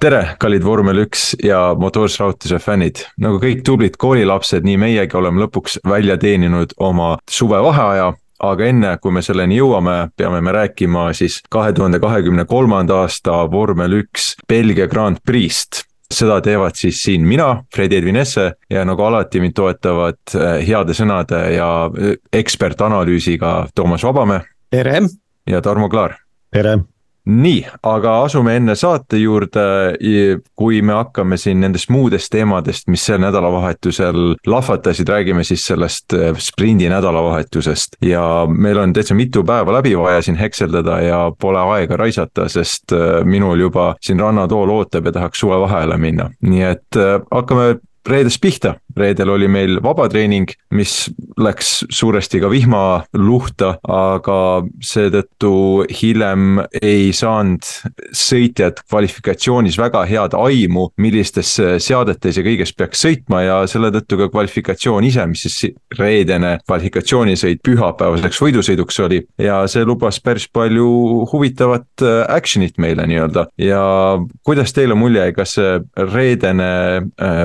tere, kallid vormel üks ja motoorsportlaste fännid, nagu kõik tublid koolilapsed, nii meiegi oleme lõpuks välja teeninud oma suvevaheaja aga enne, kui me selleni jõuame, peame me rääkima siis kahe tuhande kahekümne kolmanda aasta vormel üks Belgia Grand Prix'st seda teevad siis siin mina, Fredi Edvin Esse ja nagu alati mind toetavad eh, heade sõnade ja eh, ekspertanalüüsiga Toomas Vabamäe. tere! ja Tarmo Klaar. tere! Nii, aga asume enne saate juurde, kui me hakkame siin nendest muudest teemadest, mis sel nädalavahetusel lahvatasid, räägime siis sellest äh, sprindi nädalavahetusest. ja meil on täitsa mitu päeva läbi vaja siin hekseldada ja pole aega raisata, sest äh, minul juba siin rannatool ootab ja tahaks suvevaheajale minna, nii et äh, hakkame reedest pihta, reedel oli meil vabatreening, mis läks suuresti ka vihmaluhta, aga seetõttu hiljem ei saanud sõitjad kvalifikatsioonis väga head aimu, millistes seadetes ja kõiges peaks sõitma ja selle tõttu ka kvalifikatsioon ise, mis siis reedene kvalifikatsioonisõit pühapäevaseks võidusõiduks oli. Ja see lubas päris palju huvitavat äh, action'it meile nii-öelda. Ja kuidas teile mulje jäi, kas see reedene äh,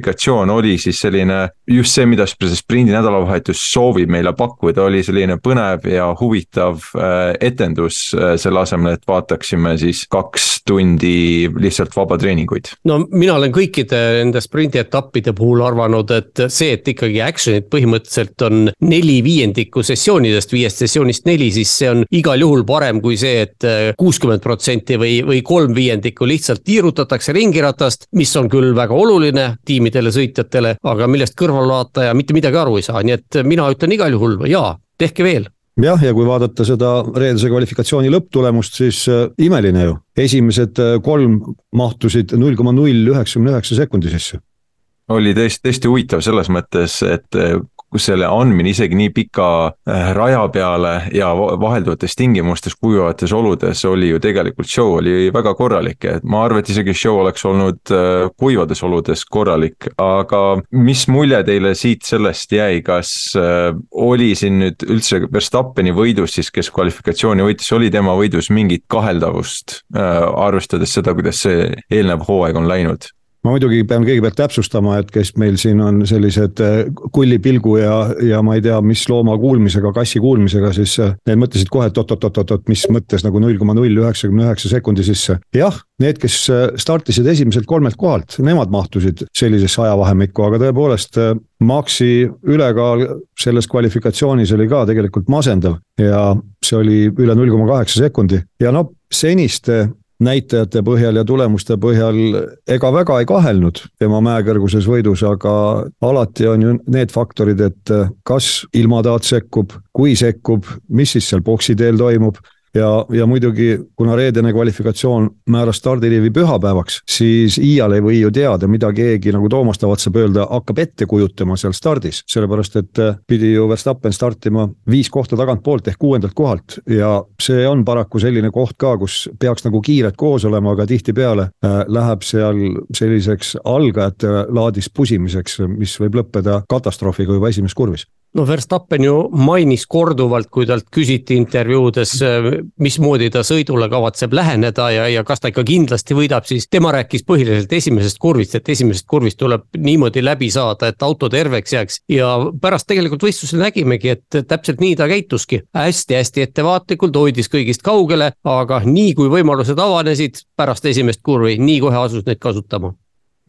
kvalifikatsioon oli siis selline just see, mida sprindi nädalavahetus soovib meile pakkuda, oli selline põnev ja huvitav äh, etendus äh, selle asemel, et vaataksime siis kaks tundi lihtsalt vabatreeninguid. no mina olen kõikide nende sprindi etappide puhul arvanud, et see, et ikkagi action'id põhimõtteliselt on neli viiendikku sessioonidest, viiest sessioonist neli, siis see on igal juhul parem kui see et, et kuuskümmend protsenti või, või kolm viiendikku lihtsalt tiirutatakse ringiratast, mis on küll väga oluline tiimidele, sõitjatele, aga millest kõrvalvaataja mitte midagi aru ei saa, nii et mina ütlen igal juhul jaa, tehke veel. Jah, ja kui vaadata seda reedese kvalifikatsiooni lõpptulemust, siis äh, imeline ju, esimesed äh, kolm mahtusid null koma null üheksakümne üheksa sekundi sisse. Oli tõesti, tõesti huvitav selles mõttes, et äh, kus selle andmine isegi nii pika äh, raja peale ja vahelduvates tingimustes, kuivavates oludes oli ju tegelikult show oli väga korralik, et ma arvan, et isegi show oleks olnud äh, kuivades oludes korralik, aga mis mulje teile siit sellest jäi, kas äh, oli siin nüüd üldse Verstappeni võidus siis, kes kvalifikatsiooni võitis, oli tema võidus mingit kaheldavust, arvestades seda, kuidas see eelnev hooaeg on läinud? Ma muidugi pean kõigepealt täpsustama, et kes meil siin on sellised äh, kullipilgu ja, ja ma ei tea, mis looma kuulmisega, kassi kuulmisega, siis äh, need mõtlesid kohe, et oot-oot-oot-oot, mis mõttes nagu null koma null üheksakümne üheksa sekundi sisse. jah, need, kes äh, startisid esimeselt kolmelt kohalt, nemad mahtusid sellisesse ajavahemikku, aga tõepoolest Maxi ülekaal selles kvalifikatsioonis oli ka tegelikult masendav ja see oli üle null koma kaheksa sekundi ja noh, seniste näitajate põhjal ja tulemuste põhjal ega väga ei kahelnud tema mäekõrguses võidus, aga alati on ju need faktorid, et kas ilmataat sekkub, kui sekkub, mis siis seal boksi teel toimub ja, ja muidugi, kuna reedene kvalifikatsioon määras stardiliivi pühapäevaks, siis iial ei või ju teada, mida keegi, nagu Toomas tavatseb öelda, hakkab ette kujutama seal stardis, sellepärast et äh, pidi ju Verstappen startima viis kohta tagantpoolt ehk kuuendalt kohalt. Ja see on paraku selline koht ka, kus peaks nagu kiired koos olema, aga tihtipeale äh, läheb seal selliseks algajate laadis pusimiseks, mis võib lõppeda katastroofiga juba esimeses kurvis no Verstappen ju mainis korduvalt, kui talt küsiti intervjuudes, mismoodi ta sõidule kavatseb läheneda ja, ja kas ta ikka kindlasti võidab, siis tema rääkis põhiliselt esimesest kurvist, et esimesest kurvist tuleb niimoodi läbi saada, et auto terveks jääks. ja pärast tegelikult võistlusel nägimegi, et täpselt nii ta käituski hästi,, hästi-hästi ettevaatlikult, hoidis kõigist kaugele, aga nii kui võimalused avanesid pärast esimest kurvi, nii kohe asus neid kasutama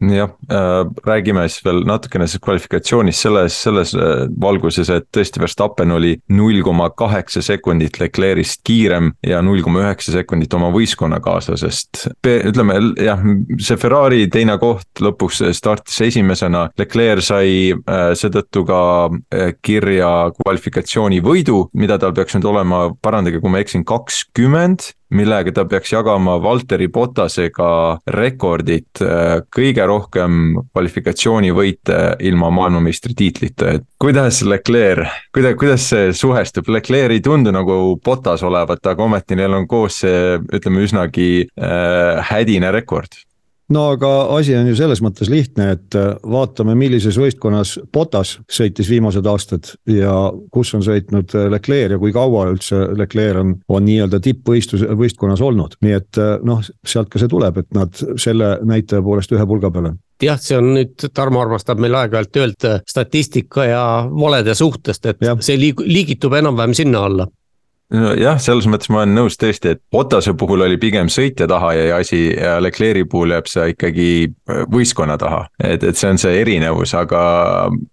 jah äh,, räägime siis veel natukene sellest kvalifikatsioonist selles, selles äh, valguses, et tõesti Verstappen oli null koma kaheksa sekundit Leclerc'ist kiirem ja null koma üheksa sekundit oma võistkonnakaaslasest. ütleme jah, see Ferrari teine koht lõpuks startis esimesena, Leclerc sai äh, seetõttu ka äh, kirja kvalifikatsiooni võidu, mida tal peaks nüüd olema, parandage, kui ma eksin, kakskümmend millega ta peaks jagama Valteri Botasega rekordit äh, kõige rohkem kvalifikatsioonivõite ilma maailmameistritiitlita, et kuidas Leclerc, kuidas, kuidas see suhestub, Leclerc ei tundu nagu Botas olevat, aga ometi neil on koos see, ütleme üsnagi äh, hädine rekord no aga asi on ju selles mõttes lihtne, et äh, vaatame, millises võistkonnas Botas sõitis viimased aastad ja kus on sõitnud äh, Leclerc ja kui kaua üldse Leclerc on, on nii-öelda tippvõistlus, võistkonnas olnud, nii et äh, noh, sealt ka see tuleb, et nad selle näitaja poolest ühe pulga peal on. Jah, see on nüüd, Tarmo armastab meil aeg-ajalt öelda statistika ja valede suhtest, et ja. see liig-, liigitub enam-vähem sinna alla jah, selles mõttes ma olen nõus tõesti, et Otase puhul oli pigem sõitja taha jäi asi ja Leclerc'i puhul jääb see ikkagi äh, võistkonna taha. et, et see on see erinevus, aga,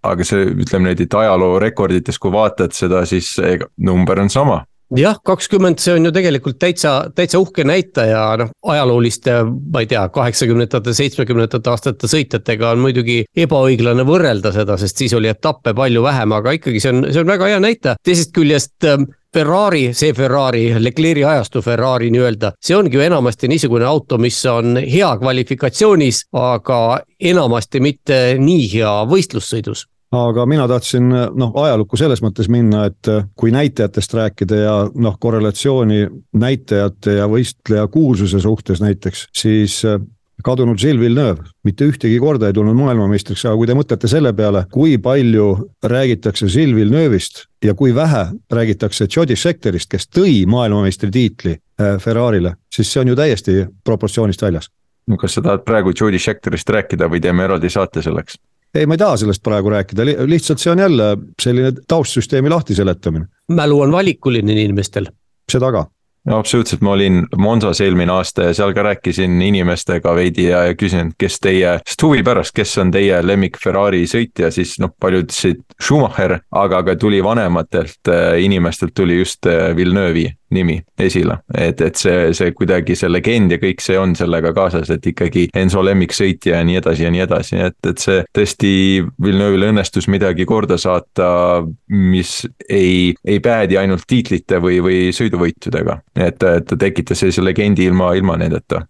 aga see, ütleme nüüd, et ajaloo rekordites, kui vaatad seda, siis number on sama jah, kakskümmend, see on ju tegelikult täitsa, täitsa uhke näitaja, noh ajalooliste, ma ei tea, kaheksakümnendate, seitsmekümnendate aastate sõitjatega on muidugi ebaõiglane võrrelda seda, sest siis oli etappe palju vähem, aga ikkagi see on, see on väga hea näitaja, teisest küljest ähm, Ferrari, see Ferrari, Leclerc'i ajastu Ferrari nii-öelda, see ongi ju enamasti niisugune auto, mis on hea kvalifikatsioonis, aga enamasti mitte nii hea võistlussõidus aga mina tahtsin noh, ajalukku selles mõttes minna, et kui näitajatest rääkida ja noh, korrelatsiooni näitajate ja võistleja kuulsuse suhtes näiteks, siis kadunud Gilles Villeneuve mitte ühtegi korda ei tulnud maailmameistriks, aga kui te mõtlete selle peale, kui palju räägitakse Gilles Villeneuve'ist ja kui vähe räägitakse Jody Schecterist, kes tõi maailmameistritiitli äh, Ferrari'le, siis see on ju täiesti proportsioonist väljas. no kas sa tahad praegu Jody Schecterist rääkida või teeme eraldi saate selleks? Ei, ma ei taha sellest praegu rääkida, lihtsalt see on jälle selline taustsüsteemi lahtiseletamine. mälu on valikuline inimestel. seda ka no absoluutselt, ma olin Monsas eelmine aasta ja seal ka rääkisin inimestega veidi ja, ja küsin, kes teie, sest huvi pärast, kes on teie lemmik Ferrari sõitja, siis noh, paljud ütlesid Schumacher, aga ka tuli vanematelt äh, inimestelt tuli just äh, Villeneuve'i nimi esile, et, et see, see kuidagi see legend ja kõik see on sellega kaasas, et ikkagi Enso lemmiksõitja ja nii edasi ja nii edasi, et, et see tõesti Villeneuve'il õnnestus midagi korda saata, mis ei, ei päädi ainult tiitlite või, või sõiduvõitudega. et, ta tekitas sellise legendi ilma, ilma nendeta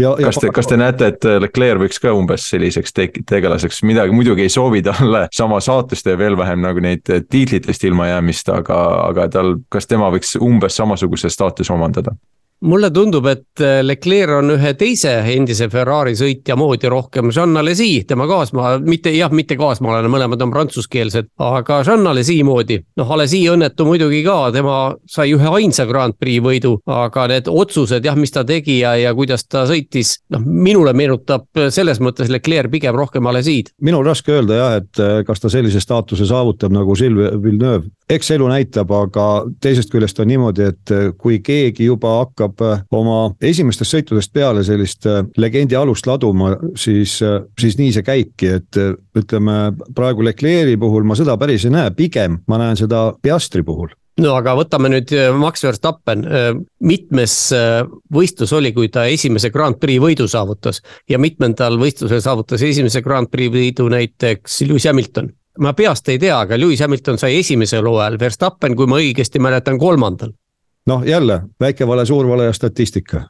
Ja, kas te, kas te näete, et Leclerc võiks ka umbes selliseks te tegelaseks, midagi muidugi ei soovi talle sama saatust ja veel vähem nagu neid tiitlitest ilmajäämist, aga, aga tal, kas tema võiks umbes samasuguse staatuse omandada? Mulle tundub, et äh, Leclerc on ühe teise endise Ferrari sõitja moodi rohkem, Jean Alesi, tema kaasmaa, mitte jah, mitte kaasmaalane, mõlemad on prantsuskeelsed, aga Jean Alesi moodi. noh, Alesi õnnetu muidugi ka, tema sai ühe ainsa Grand Prix võidu, aga need otsused jah, mis ta tegi ja, ja kuidas ta sõitis, noh, minule meenutab selles mõttes Leclerc pigem rohkem Alesid. minul raske öelda jah, et äh, kas ta sellise staatuse saavutab nagu Gilles Villeneuve, eks elu näitab, aga teisest küljest on niimoodi, et äh, kui keegi juba hakkab äh, oma esimestest sõitudest peale sellist äh, legendi alust laduma, siis, siis nii see käibki, et ütleme praegu Leclerc'i puhul ma seda päris ei näe, pigem ma näen seda Piastri puhul no aga võtame nüüd Max Verstappen, mitmes võistlus oli, kui ta esimese Grand Prix võidu saavutas ja mitmendal võistlusel saavutas esimese Grand Prix võidu näiteks Lewis Hamilton? ma peast ei tea, aga Lewis Hamilton sai esimesel hooajal, Verstappen, kui ma õigesti mäletan, kolmandal. Noh, jälle väike vale, suur vale ja statistika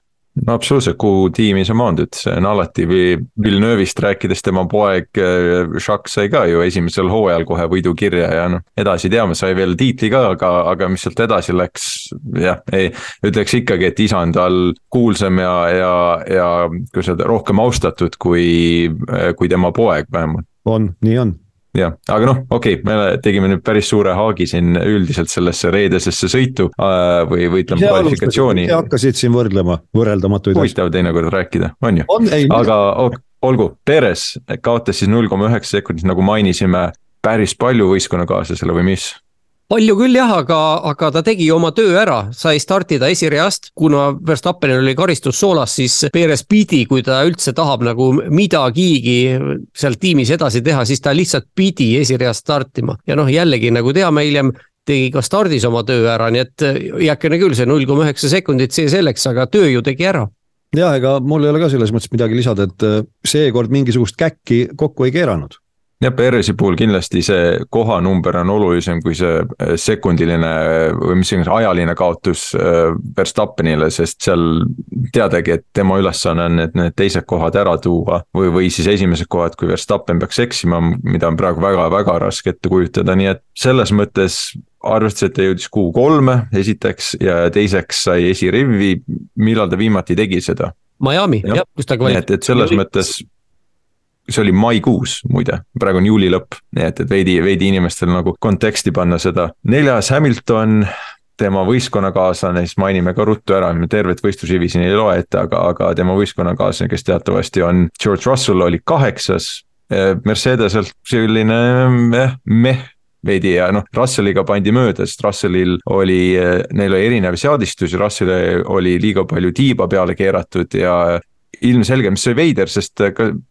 no absoluutselt, kuhu tiimi sa maandud, see on alati või Villeneuve'ist rääkides, tema poeg äh, Jacques sai ka ju esimesel hooajal kohe võidu kirja ja noh, edasi teame, sai veel tiitli ka, aga, aga mis sealt edasi läks, jah, ei. ütleks ikkagi, et isa on tal kuulsam ja, ja, ja kuidas öelda, rohkem austatud kui, kui tema poeg vähemalt. on, nii on jah, aga noh, okei okay,, me tegime nüüd päris suure haagi siin üldiselt sellesse reedesesse sõitu äh, või, või ütleme kvalifikatsiooni. hakkasid siin võrdlema võrreldamatuid asju. huvitav teinekord rääkida, on ju, aga olgu, Perez kaotas siis null koma üheksa sekundit, nagu mainisime, päris palju võistkonnakaaslasele või mis? Palju küll jah, aga, aga ta tegi oma töö ära, sai startida esireast, kuna Verstappenil oli karistus soolas, siis Perez pidi, kui ta üldse tahab nagu midagigi seal tiimis edasi teha, siis ta lihtsalt pidi esireast startima. Ja noh, jällegi nagu teame hiljem tegi ka stardis oma töö ära, nii et heakene küll, see null koma üheksa sekundit, see selleks, aga töö ju tegi ära. Ja ega mul ei ole ka selles mõttes midagi lisada, et seekord mingisugust käkki kokku ei keeranud jah, PRS-i puhul kindlasti see kohanumber on olulisem kui see äh, sekundiline või mis iganes ajaline kaotus äh, Verstappenile, sest seal teadagi, et tema ülesanne on need, need teised kohad ära tuua. või, või siis esimesed kohad, kui Verstappen peaks eksima, mida on praegu väga-väga raske ette kujutada, nii et selles mõttes arvestades, et ta jõudis Q3-e esiteks ja teiseks sai esirivvi, millal ta viimati tegi seda? Miami jah ja,, kus ta kvali-. nii et, et selles mõttes see oli maikuus muide, praegu on juuli lõpp, nii et, et veidi, veidi inimestel nagu konteksti panna seda. neljas Hamilton, tema võistkonnakaaslane, siis mainime ka ruttu ära, me tervet võistlusrivi siin ei loe ette, aga, aga tema võistkonnakaaslane, kes teatavasti on George Russell, oli kaheksas. Mercedeselt selline eh, meh veidi ja noh, Russelliga pandi mööda, sest Russellil oli, neil oli erinev seadistus ja Russellile oli liiga palju tiiba peale keeratud ja ilmselge, mis oli veider, sest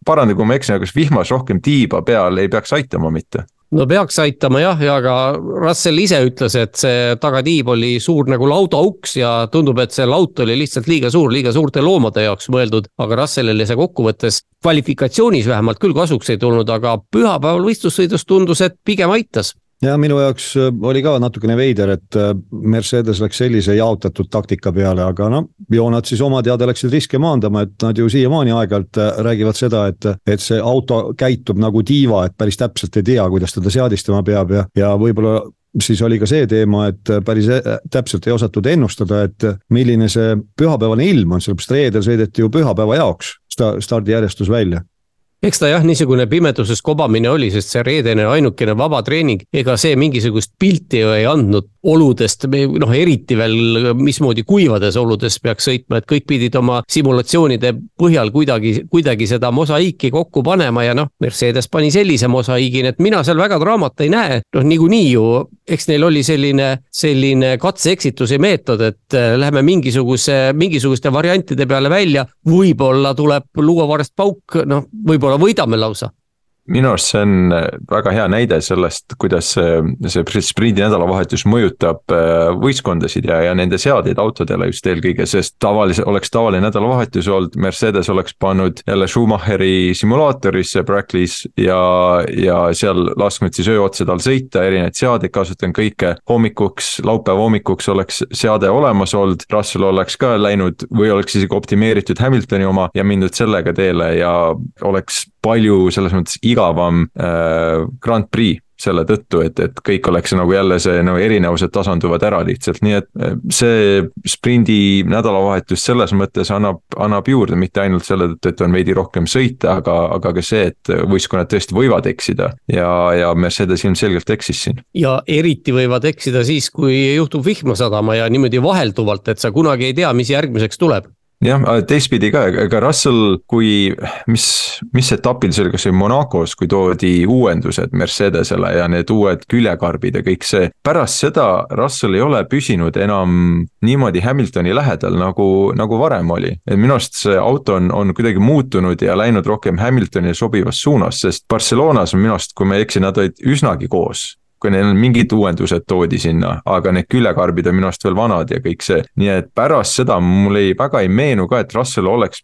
paranda, kui ma eksin, aga kas vihmas rohkem tiiba peal ei peaks aitama mitte? no peaks aitama jah, ja ka Russell ise ütles, et see tagatiib oli suur nagu laudauks ja tundub, et see laut oli lihtsalt liiga suur, liiga suurte loomade jaoks mõeldud. aga Russellile see kokkuvõttes kvalifikatsioonis vähemalt küll kasuks ei tulnud, aga pühapäeval võistlussõidus tundus, et pigem aitas ja minu jaoks äh, oli ka natukene veider, et äh, Mercedes läks sellise jaotatud taktika peale, aga noh, ju nad siis oma teada läksid riske maandama, et nad ju siiamaani aeg-ajalt äh, räägivad seda, et, et see auto käitub nagu tiiva, et päris täpselt ei tea, kuidas teda seadistama peab ja, ja võib-olla siis oli ka see teema, et päris täpselt ei osatud ennustada, et milline see pühapäevane ilm on, sellepärast reedel sõideti ju pühapäeva jaoks sta-, stardijärjestus välja eks ta jah, niisugune pimeduses kobamine oli, sest see reedene ainukene vaba treening, ega see mingisugust pilti ju ei andnud oludest, noh eriti veel mismoodi kuivades oludes peaks sõitma, et kõik pidid oma simulatsioonide põhjal kuidagi, kuidagi seda mosaiiki kokku panema ja noh, Mercedes pani sellise mosaiigi, nii et mina seal väga draamat ei näe, noh niikuinii ju, eks neil oli selline, selline katse-eksituse meetod, et äh, lähme mingisuguse, mingisuguste variantide peale välja, võib-olla tuleb luuavarrest pauk, noh, võib-olla võib-olla võidame lausa minu arust see on äh, väga hea näide sellest, kuidas see, see sprindi nädalavahetus mõjutab äh, võistkondasid ja, ja nende seadeid autodele just eelkõige, sest tavalise, oleks tavaline nädalavahetus olnud, Mercedes oleks pannud jälle Schumacheri simulaatorisse Brackley's ja, ja seal lasknud siis öö otsa tal sõita, erinevaid seadeid kasutanud kõike. hommikuks, laupäeva hommikuks oleks seade olemas olnud, Russell oleks ka läinud või oleks isegi optimeeritud Hamiltoni oma ja mindud sellega teele ja oleks palju selles mõttes igavam äh, Grand Prix selle tõttu, et, et kõik oleks nagu jälle see nagu erinevused tasanduvad ära lihtsalt, nii et äh, see sprindi nädalavahetus selles mõttes annab, annab juurde, mitte ainult selle tõttu, et on veidi rohkem sõite, aga, aga ka see, et võistkonnad tõesti võivad eksida. ja, ja Mercedes ilmselgelt eksis siin. ja eriti võivad eksida siis, kui juhtub vihma sadama ja niimoodi vahelduvalt, et sa kunagi ei tea, mis järgmiseks tuleb jah, teistpidi ka, ega Russell, kui, mis, mis etapil see oli, kas see oli Monacos, kui toodi uuendused Mercedesele ja need uued küljekarbid ja kõik see. pärast seda Russell ei ole püsinud enam niimoodi Hamiltoni lähedal, nagu, nagu varem oli. et minu arust see auto on, on kuidagi muutunud ja läinud rohkem Hamiltonile sobivas suunas, sest Barcelonas minu arust, kui ma ei eksi, nad olid üsnagi koos kui neil mingid uuendused toodi sinna, aga need küljekarbid on minu arust veel vanad ja kõik see. nii et pärast seda mul ei, väga ei meenu ka, et Russell oleks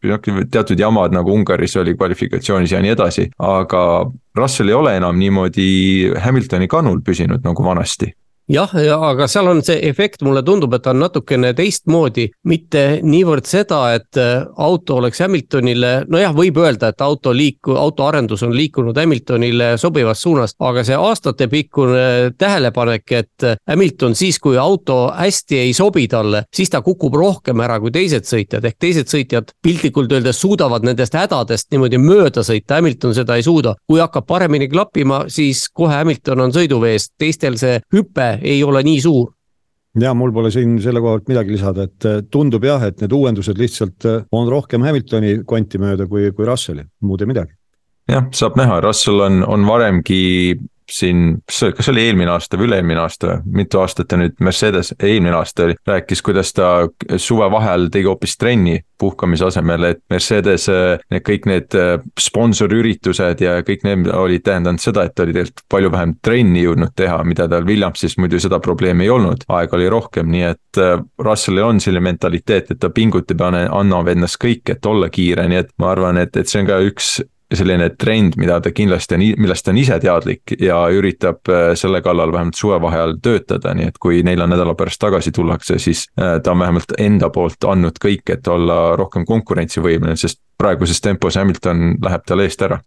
teatud jamad nagu Ungaris oli kvalifikatsioonis ja nii edasi, aga Russell ei ole enam niimoodi Hamiltoni kannul püsinud nagu vanasti jah, ja aga seal on see efekt, mulle tundub, et on natukene teistmoodi, mitte niivõrd seda, et äh, auto oleks Hamiltonile, nojah, võib öelda, et auto liiku-, autoarendus on liikunud Hamiltonile sobivas suunas, aga see aastatepikkune tähelepanek, et äh, Hamilton siis, kui auto hästi ei sobi talle, siis ta kukub rohkem ära kui teised sõitjad, ehk teised sõitjad piltlikult öeldes suudavad nendest hädadest niimoodi mööda sõita, Hamilton seda ei suuda. kui hakkab paremini klappima, siis kohe Hamilton on sõiduveest, teistel see hüpe ei ole nii suur ja mul pole siin selle koha pealt midagi lisada, et äh, tundub jah, et need uuendused lihtsalt äh, on rohkem Hamiltoni konti mööda kui, kui Russelli, muud ei midagi. jah, saab näha, Russell on, on varemgi siin, kas see oli eelmine aasta või üle-eelmine aasta, mitu aastat ta nüüd Mercedes, eelmine aasta oli, rääkis, kuidas ta suvevaheajal tegi hoopis trenni puhkamise asemel, et Mercedes, need kõik need äh, sponsorüritused ja kõik need olid tähendanud seda, et ta oli tegelikult palju vähem trenni jõudnud teha, mida tal Williamsis muidu seda probleemi ei olnud, aega oli rohkem, nii et äh, Russellil on selline mentaliteet, et ta pingutab ja annab endast kõik, et olla kiire, nii et ma arvan, et, et see on ka üks selline trend, mida ta kindlasti on, millest ta on ise teadlik ja üritab äh, selle kallal vähemalt suvevaheajal töötada, nii et kui nelja nädala pärast tagasi tullakse, siis äh, ta on vähemalt enda poolt andnud kõik, et olla rohkem konkurentsivõimeline, sest praeguses tempos Hamilton läheb tal eest ära.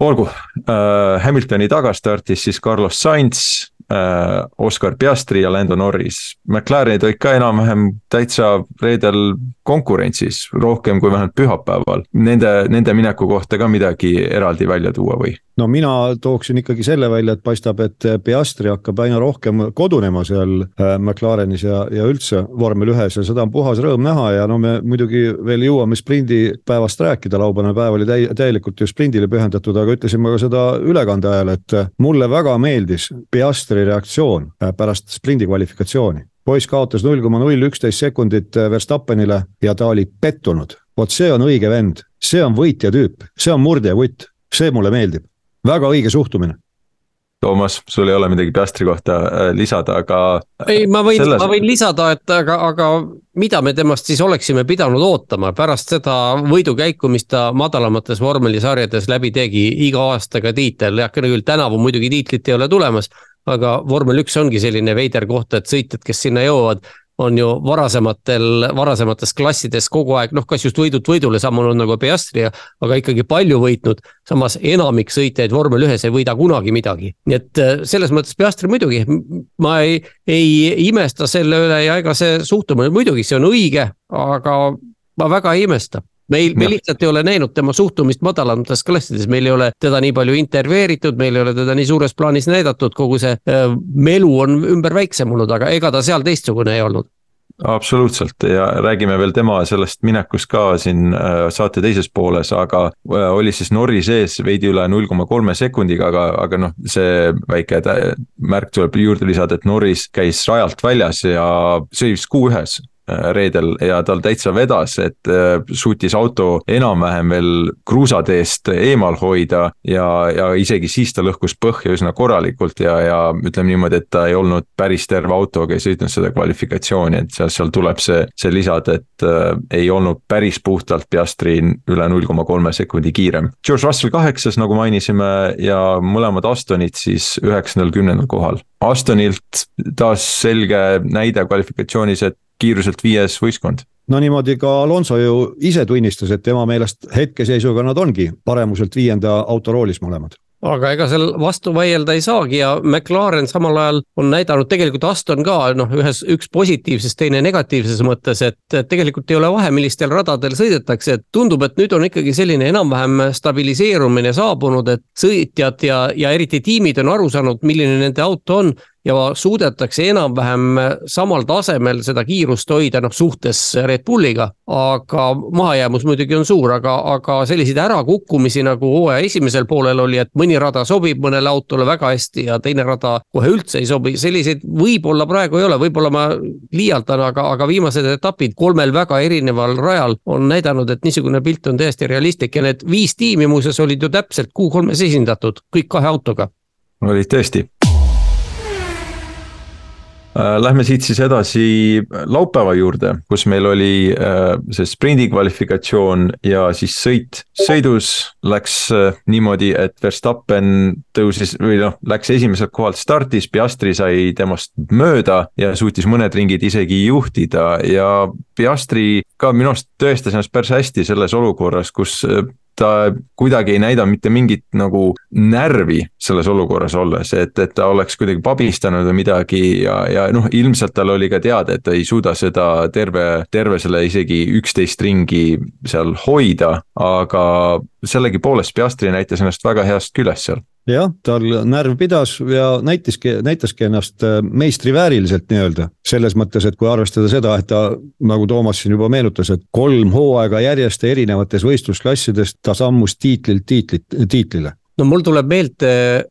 Olgu äh,, Hamiltoni taga startis siis Carlos Sainz äh, Oscar Piastri ja Lando Norris. McLarenid olid ka enam-vähem täitsa reedel konkurentsis, rohkem kui vähemalt pühapäeval. Nende, nende mineku kohta ka midagi eraldi välja tuua või? No mina tooksin ikkagi selle välja, et paistab, et Piastri hakkab aina rohkem kodunema seal äh, McLarenis ja, ja üldse vormel ühes ja seda on puhas rõõm näha ja no me muidugi veel jõuame sprindipäevast rääkida, laupäevane päev oli täi-, täielikult ju sprindile pühendatud, aga ütlesin ma ka seda ülekande ajal, et mulle väga meeldis Piastri reaktsioon äh, pärast sprindi kvalifikatsiooni. Poiss kaotas null koma null üksteist sekundit äh, Verstappenile ja ta oli pettunud. vot see on õige vend, see on võitja tüüp, see on murdjakutt, see mulle meeldib väga õige suhtumine. Toomas, sul ei ole midagi Piastri kohta äh, lisada, aga. ei, ma võin selles..., ma võin lisada, et aga, aga mida me temast siis oleksime pidanud ootama pärast seda võidukäiku, mis ta madalamates vormelisarjades läbi tegi, iga aastaga tiitel, jah, küll tänavu muidugi tiitlit ei ole tulemas aga vormel üks ongi selline veider koht, et sõitjad, kes sinna jõuavad, on ju varasematel, varasemates klassides kogu aeg, noh, kas just võidult võidule sammunud nagu Piastri, aga ikkagi palju võitnud. samas enamik sõitjaid vormel ühes ei võida kunagi midagi, nii et äh, selles mõttes Piastri muidugi, ma ei, ei imesta selle üle ja ega see suhtumine, muidugi see on õige, aga ma väga ei imesta meil, me lihtsalt ei ole näinud tema suhtumist madalamates klassides, meil ei ole teda nii palju intervjueeritud, meil ei ole teda nii suures plaanis näidatud, kogu see äh, melu on ümber väiksem olnud, aga ega ta seal teistsugune ei olnud. Absoluutselt. Ja räägime veel tema sellest minekust ka siin äh, saate teises pooles, aga äh, oli siis Norris ees veidi üle null koma kolme sekundiga, aga, aga noh, see väike märk tuleb juurde lisada, et Norris käis rajalt väljas ja sõitis Q1 Äh, reedel ja tal täitsa vedas, et äh, suutis auto enam-vähem veel kruusateest eemal hoida ja, ja isegi siis ta lõhkus põhja üsna korralikult ja, ja ütleme niimoodi, et ta ei olnud päris terve autoga, ei sõitnud seda kvalifikatsiooni, et seal, seal tuleb see, see lisada, et äh, ei olnud päris puhtalt Piastri üle null koma kolme sekundi kiirem. George Russell kaheksas, nagu mainisime, ja mõlemad Astonid siis üheksandal, kümnendal kohal. Astonilt taas selge näide kvalifikatsioonis, et kiiruselt viies võistkond. No niimoodi ka Alonso ju ise tunnistas, et tema meelest hetkeseisuga nad ongi paremuselt viienda auto roolis mõlemad. Aga ega seal vastu vaielda ei saagi ja McLaren samal ajal on näidanud tegelikult Aston ka noh, ühes, üks positiivses, teine negatiivses mõttes, et tegelikult ei ole vahe, millistel radadel sõidetakse, et tundub, et nüüd on ikkagi selline enam-vähem stabiliseerumine saabunud, et sõitjad ja, ja eriti tiimid on aru saanud, milline nende auto on ja suudetakse enam-vähem samal tasemel seda kiirust hoida, noh suhtes Red Bulliga. aga mahajäämus muidugi on suur, aga, aga selliseid ärakukkumisi nagu hooaja esimesel poolel oli, et mõni rada sobib mõnele autole väga hästi ja teine rada kohe üldse ei sobi, selliseid võib-olla praegu ei ole, võib-olla ma liialdan, aga, aga viimased etapid kolmel väga erineval rajal on näidanud, et niisugune pilt on täiesti realistlik ja need viis tiimi muuseas olid ju täpselt Q3-s esindatud, kõik kahe autoga. olid tõesti lähme siit siis edasi laupäeva juurde, kus meil oli äh, see sprindi kvalifikatsioon ja siis sõit. sõidus läks äh, niimoodi, et Verstappen tõusis või noh, läks esimeselt kohalt startis, Piastri sai temast mööda ja suutis mõned ringid isegi juhtida ja Piastri ka minu arust tõestas ennast päris hästi selles olukorras, kus ta kuidagi ei näida mitte mingit nagu närvi selles olukorras olles, et, et ta oleks kuidagi pabistanud või midagi ja, ja noh, ilmselt tal oli ka teada, et ta ei suuda seda terve, terve selle isegi üksteist ringi seal hoida, aga sellegipoolest Piastri näitas ennast väga heast küljest seal jah, tal närv pidas ja näitaski, näitaski ennast äh, meistrivääriliselt nii-öelda. selles mõttes, et kui arvestada seda, et ta, nagu Toomas siin juba meenutas, et kolm hooaega järjest erinevates võistlusklassides ta sammus tiitlilt tiitlit, tiitlile no mul tuleb meelde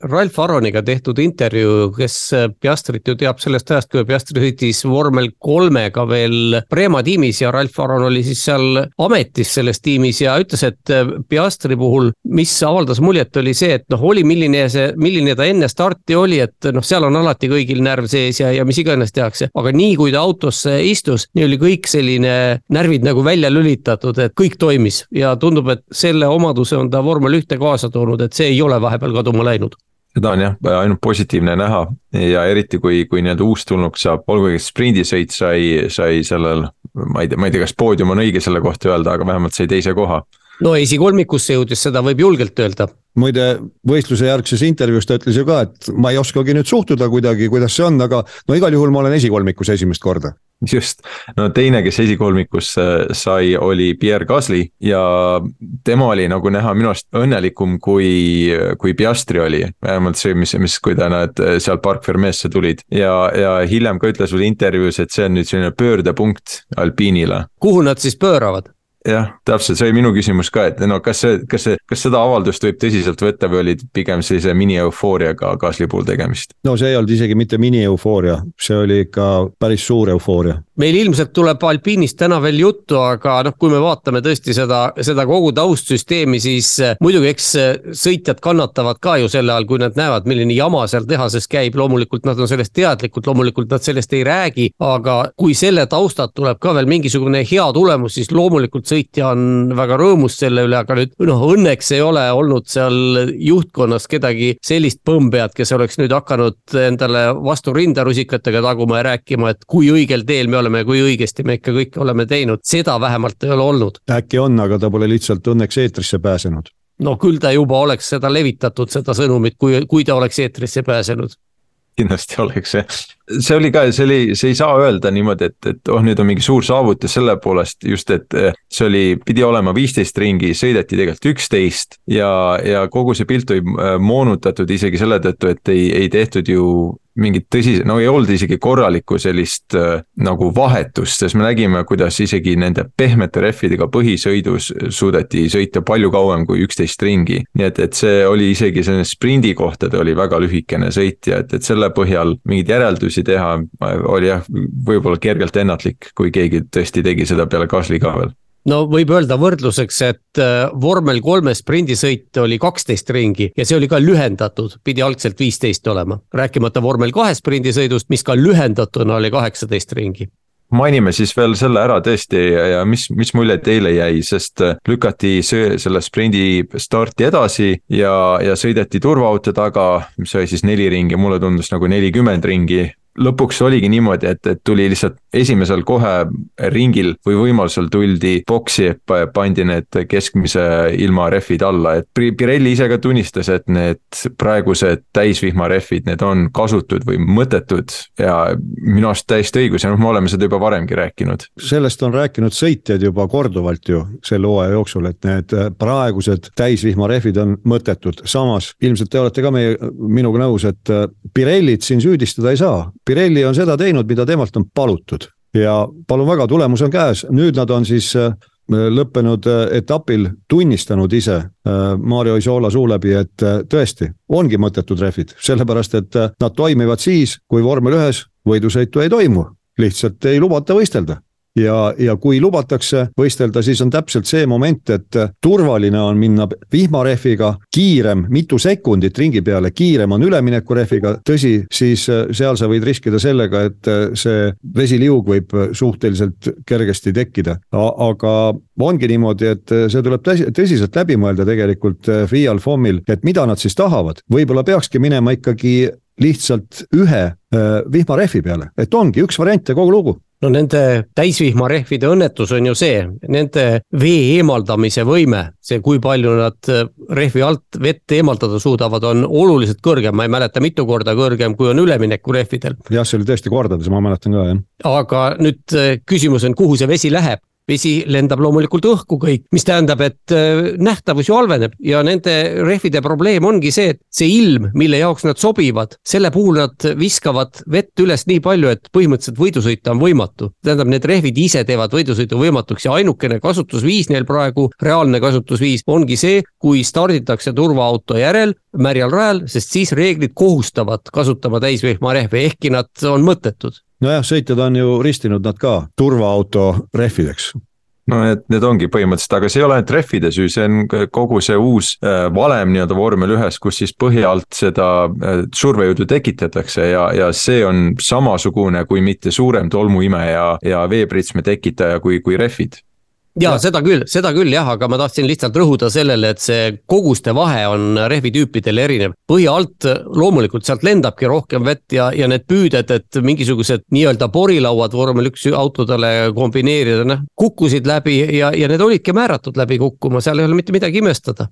Ralf Aroniga tehtud intervjuu, kes Piastrit ju teab sellest ajast, kui Piastri sõitis vormel kolmega veel Prema tiimis ja Ralf Aron oli siis seal ametis selles tiimis ja ütles, et Piastri puhul, mis avaldas muljet, oli see, et noh, oli milline see, milline ta enne starti oli, et noh, seal on alati kõigil närv sees ja, ja mis iganes tehakse, aga nii kui ta autosse istus, nii oli kõik selline närvid nagu välja lülitatud, et kõik toimis. Ja tundub, et selle omaduse on ta vormel ühte kaasa toonud, et see ei ole vahepeal kaduma läinud. Seda on jah, ainult positiivne näha. Ja eriti kui, kui nii-öelda uustulnuk saab, olgugi sprindisõit sai, sai sellel, ma ei tea, ma ei tea, kas poodium on õige selle kohta öelda, aga vähemalt sai teise koha no esikolmikusse jõudis, seda võib julgelt öelda muide, võistluse järgses intervjuus ta ütles ju ka, et ma ei oskagi nüüd suhtuda kuidagi, kuidas see on, aga no igal juhul ma olen esikolmikus esimest korda just, no teine, kes esikolmikusse sai, oli Pierre Gasly ja tema oli nagu näha minu arust õnnelikum kui, kui Piastri oli. vähemalt see, mis, mis, kui ta nad sealt Park Fermesse tulid ja, ja hiljem ka ütles veel intervjuus, et see on nüüd selline pöördepunkt Alpiinile. kuhu nad siis pööravad? Jah, täpselt, see oli minu küsimus ka, et no kas see, kas see, kas seda avaldust võib tõsiselt võtta või oli pigem sellise mini-eufooriaga Gasly puhul tegemist? no see ei olnud isegi mitte mini-eufooria, see oli ikka päris suur eufooria. meil ilmselt tuleb Alpiinist täna veel juttu, aga noh, kui me vaatame tõesti seda, seda kogu taustsüsteemi, siis eh, muidugi eks eh, sõitjad kannatavad ka ju selle all, kui nad näevad, milline jama seal tehases käib, loomulikult nad on sellest teadlikud, loomulikult nad sellest ei räägi, aga kui selle taustalt tuleb ka veel mingisugune hea tulemus, siis loomulikult sõitja on väga rõõmus selle üle, aga nüüd noh, õnneks ei ole olnud seal juhtkonnas kedagi sellist põmmpead, kes oleks nüüd hakanud endale vastu rindarusikatega taguma ja rääkima, et kui õigel teel me oleme ja kui õigesti me ikka kõike oleme teinud, seda vähemalt ei ole olnud. äkki on, aga ta pole lihtsalt õnneks eetrisse pääsenud. No küll ta juba oleks seda levitatud, seda sõnumit, kui, kui ta oleks eetrisse pääsenud. Kindlasti oleks jah, see oli ka, see oli, see ei saa öelda niimoodi, et, et oh, nüüd on mingi suur saavutus selle poolest just, et eh, see oli, pidi olema viisteist ringi, sõideti tegelikult üksteist ja, ja kogu see pilt oli eh, moonutatud isegi selle tõttu, et ei, ei tehtud ju mingit tõsise, no ei olnud isegi korralikku sellist äh, nagu vahetust, sest me nägime, kuidas isegi nende pehmete rehvidega põhisõidus suudeti sõita palju kauem kui üksteist ringi. nii et, et see oli isegi selline sprindi kohtade oli väga lühikene sõit ja et, et selle põhjal mingeid järeldusi teha oli jah, võib-olla kergelt ennatlik, kui keegi tõesti tegi seda peale Gasly ka veel. No võib öelda võrdluseks, et äh, vormel kolme sprindisõit oli kaksteist ringi ja see oli ka lühendatud, pidi algselt viisteist olema. rääkimata vormel kahe sprindisõidust, mis ka lühendatuna oli kaheksateist ringi. Mainime siis veel selle ära tõesti ja mis, mis mulje teile jäi, sest äh, lükati see, selle sprindi starti edasi ja, ja sõideti turvaauto taga, mis oli siis neli ringi, mulle tundus nagu nelikümmend ringi lõpuks oligi niimoodi, et, et tuli lihtsalt esimesel kohe ringil või võimalusel tuldi boksi, pandi need keskmise ilma rehvid alla, et Pirelli ise ka tunnistas, et need praegused täisvihmarehvid, need on kasutud või mõttetud ja minu arust täiesti õigus ja noh, me oleme seda juba varemgi rääkinud. sellest on rääkinud sõitjad juba korduvalt ju selle hooaja jooksul, et need praegused täisvihmarehvid on mõttetud, samas ilmselt te olete ka meie, minuga nõus, et Pirellit siin süüdistada ei saa Pirelli on seda teinud, mida temalt on palutud. Ja palun väga, tulemus on käes, nüüd nad on siis äh, lõppenud äh, etapil tunnistanud ise äh, Mario Isola suu läbi, et tõesti, ongi mõttetud rehvid, sellepärast et nad toimivad siis, kui vormel ühes võidusõitu ei toimu, lihtsalt ei lubata võistelda ja, ja kui lubatakse võistelda, siis on täpselt see moment, et turvaline on minna vihmarehviga kiirem, mitu sekundit ringi peale, kiirem on üleminekurehviga, tõsi, siis äh, seal sa võid riskida sellega, et äh, see vesiliug võib suhteliselt kergesti tekkida, aga ongi niimoodi, et äh, see tuleb tõsiselt läbi mõelda tegelikult FIAL, FOM-il, et mida nad siis tahavad, võib-olla peakski minema ikkagi lihtsalt ühe vihmarehvi peale, et ongi üks variant ja kogu lugu no nende täisvihmarehvide õnnetus on ju see, nende vee eemaldamise võime, see, kui palju nad äh, rehvi alt vett eemaldada suudavad, on oluliselt kõrgem, ma ei mäleta, mitu korda kõrgem, kui on üleminekurehvidel. jah, see oli tõesti kordades, ma mäletan ka jah. aga nüüd äh, küsimus on, kuhu see vesi läheb vesi lendab loomulikult õhku kõik, mis tähendab, et äh, nähtavus ju halveneb ja nende rehvide probleem ongi see, et see ilm, mille jaoks nad sobivad, selle puhul nad viskavad vett üles nii palju, et põhimõtteliselt võidu sõita on võimatu. tähendab, need rehvid ise teevad võidusõidu võimatuks ja ainukene kasutusviis neil praegu, reaalne kasutusviis ongi see, kui starditakse turvaauto järel märjal rajal, sest siis reeglid kohustavad kasutama täisvihmarehve, ehkki nad on mõttetud nojah, sõitjad on ju ristinud nad ka turvaauto rehvideks. No et need ongi põhimõtteliselt, aga see ei ole ainult rehvide süü, see on kogu see uus äh, valem nii-öelda vormel ühes, kus siis põhja alt seda äh, survejõudu tekitatakse ja, ja see on samasugune, kui mitte suurem tolmuime ja, ja veepritsme tekitaja kui, kui rehvid ja seda küll, seda küll jah, aga ma tahtsin lihtsalt rõhuda sellele, et see koguste vahe on rehvitüüpidel erinev. põhja alt loomulikult sealt lendabki rohkem vett ja, ja need püüded, et mingisugused nii-öelda porilauad vormel üks autodele kombineerida, noh kukkusid läbi ja, ja need olidki määratud läbi kukkuma, seal ei ole mitte midagi imestada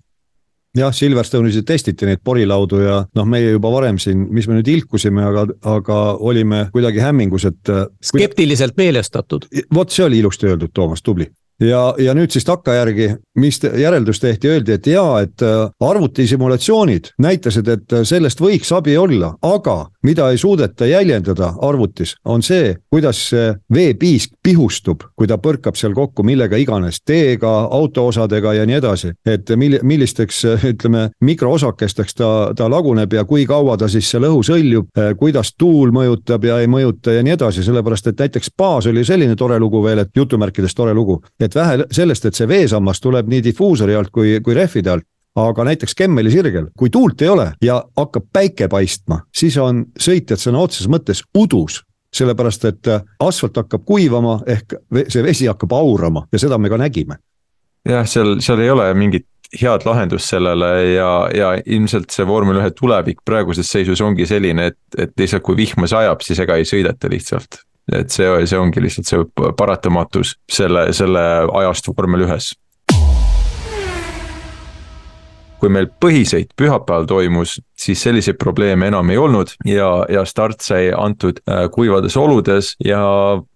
jah, Silverstone'is testiti neid porilaudu ja noh, meie juba varem siin, mis me nüüd ilkusime, aga, aga olime kuidagi hämmingus, et. skeptiliselt meelestatud. vot see oli ilusti öeldud, Toomas, tubli ja, ja nüüd siis takkajärgi, mis järeldus tehti, öeldi, et jaa, et äh, arvutisimulatsioonid näitasid, et äh, sellest võiks abi olla, aga mida ei suudeta jäljendada arvutis, on see, kuidas see veepiisk pihustub, kui ta põrkab seal kokku millega iganes, teega, autoosadega ja nii edasi. et mil-, millisteks ütleme, mikroosakesteks ta, ta laguneb ja kui kaua ta siis seal õhus hõljub, äh, kuidas tuul mõjutab ja ei mõjuta ja nii edasi, sellepärast et näiteks baas oli selline tore lugu veel, et jutumärkides tore lugu, et vähe sellest, et see veesammas tuleb nii difuusori alt kui, kui rehvide alt, aga näiteks Kemmeli sirgel, kui tuult ei ole ja hakkab päike paistma, siis on sõitjad sõna otseses mõttes udus sellepärast, et asfalt hakkab kuivama ehk see vesi hakkab aurama ja seda me ka nägime. jah, seal, seal ei ole mingit head lahendust sellele ja, ja ilmselt see vormel ühe tulevik praeguses seisus ongi selline, et, et lihtsalt kui vihma sajab, siis ega ei sõideta lihtsalt et see, see ongi lihtsalt see paratamatus selle, selle ajastu vormel ühes. kui meil põhisõit pühapäeval toimus, siis selliseid probleeme enam ei olnud ja, ja start sai antud äh, kuivades oludes ja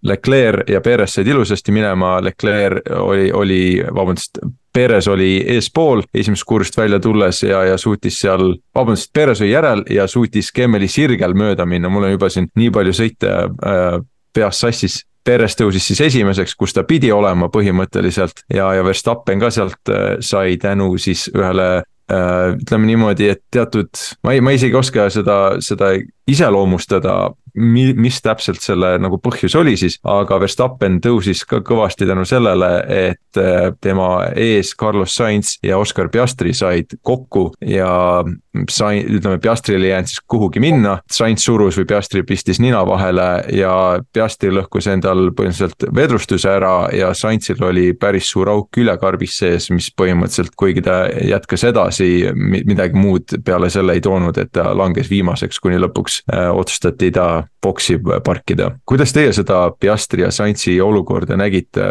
Leclerc ja Perez said ilusasti minema, Leclerc oli, oli, vabandust, Perez oli eespool esimesest kursist välja tulles ja, ja suutis seal, vabandust, Perez oli järel ja suutis Kemmeli sirgel mööda minna, mul on juba siin nii palju sõite äh, peas sassis Perez tõusis siis esimeseks, kus ta pidi olema põhimõtteliselt ja, ja Verstappen ka sealt äh, sai tänu siis ühele äh, ütleme niimoodi, et teatud, ma ei, ma isegi ei oska seda, seda iseloomustada, mi-, mis täpselt selle nagu põhjus oli siis, aga Verstappen tõusis ka kõvasti tänu sellele, et äh, tema ees Carlos Sainz ja Oscar Piastri said kokku ja sai, ütleme, Piastril ei jäänud siis kuhugi minna, Sainz surus või Piastri pistis nina vahele ja Piastri lõhkus endal põhimõtteliselt vedrustuse ära ja Sainzil oli päris suur auk külekarbis sees, mis põhimõtteliselt, kuigi ta jätkas edasi, midagi muud peale selle ei toonud, et ta langes viimaseks, kuni lõpuks äh, otsustati ta boksi parkida. kuidas teie seda Piastri ja Sainzi olukorda nägite,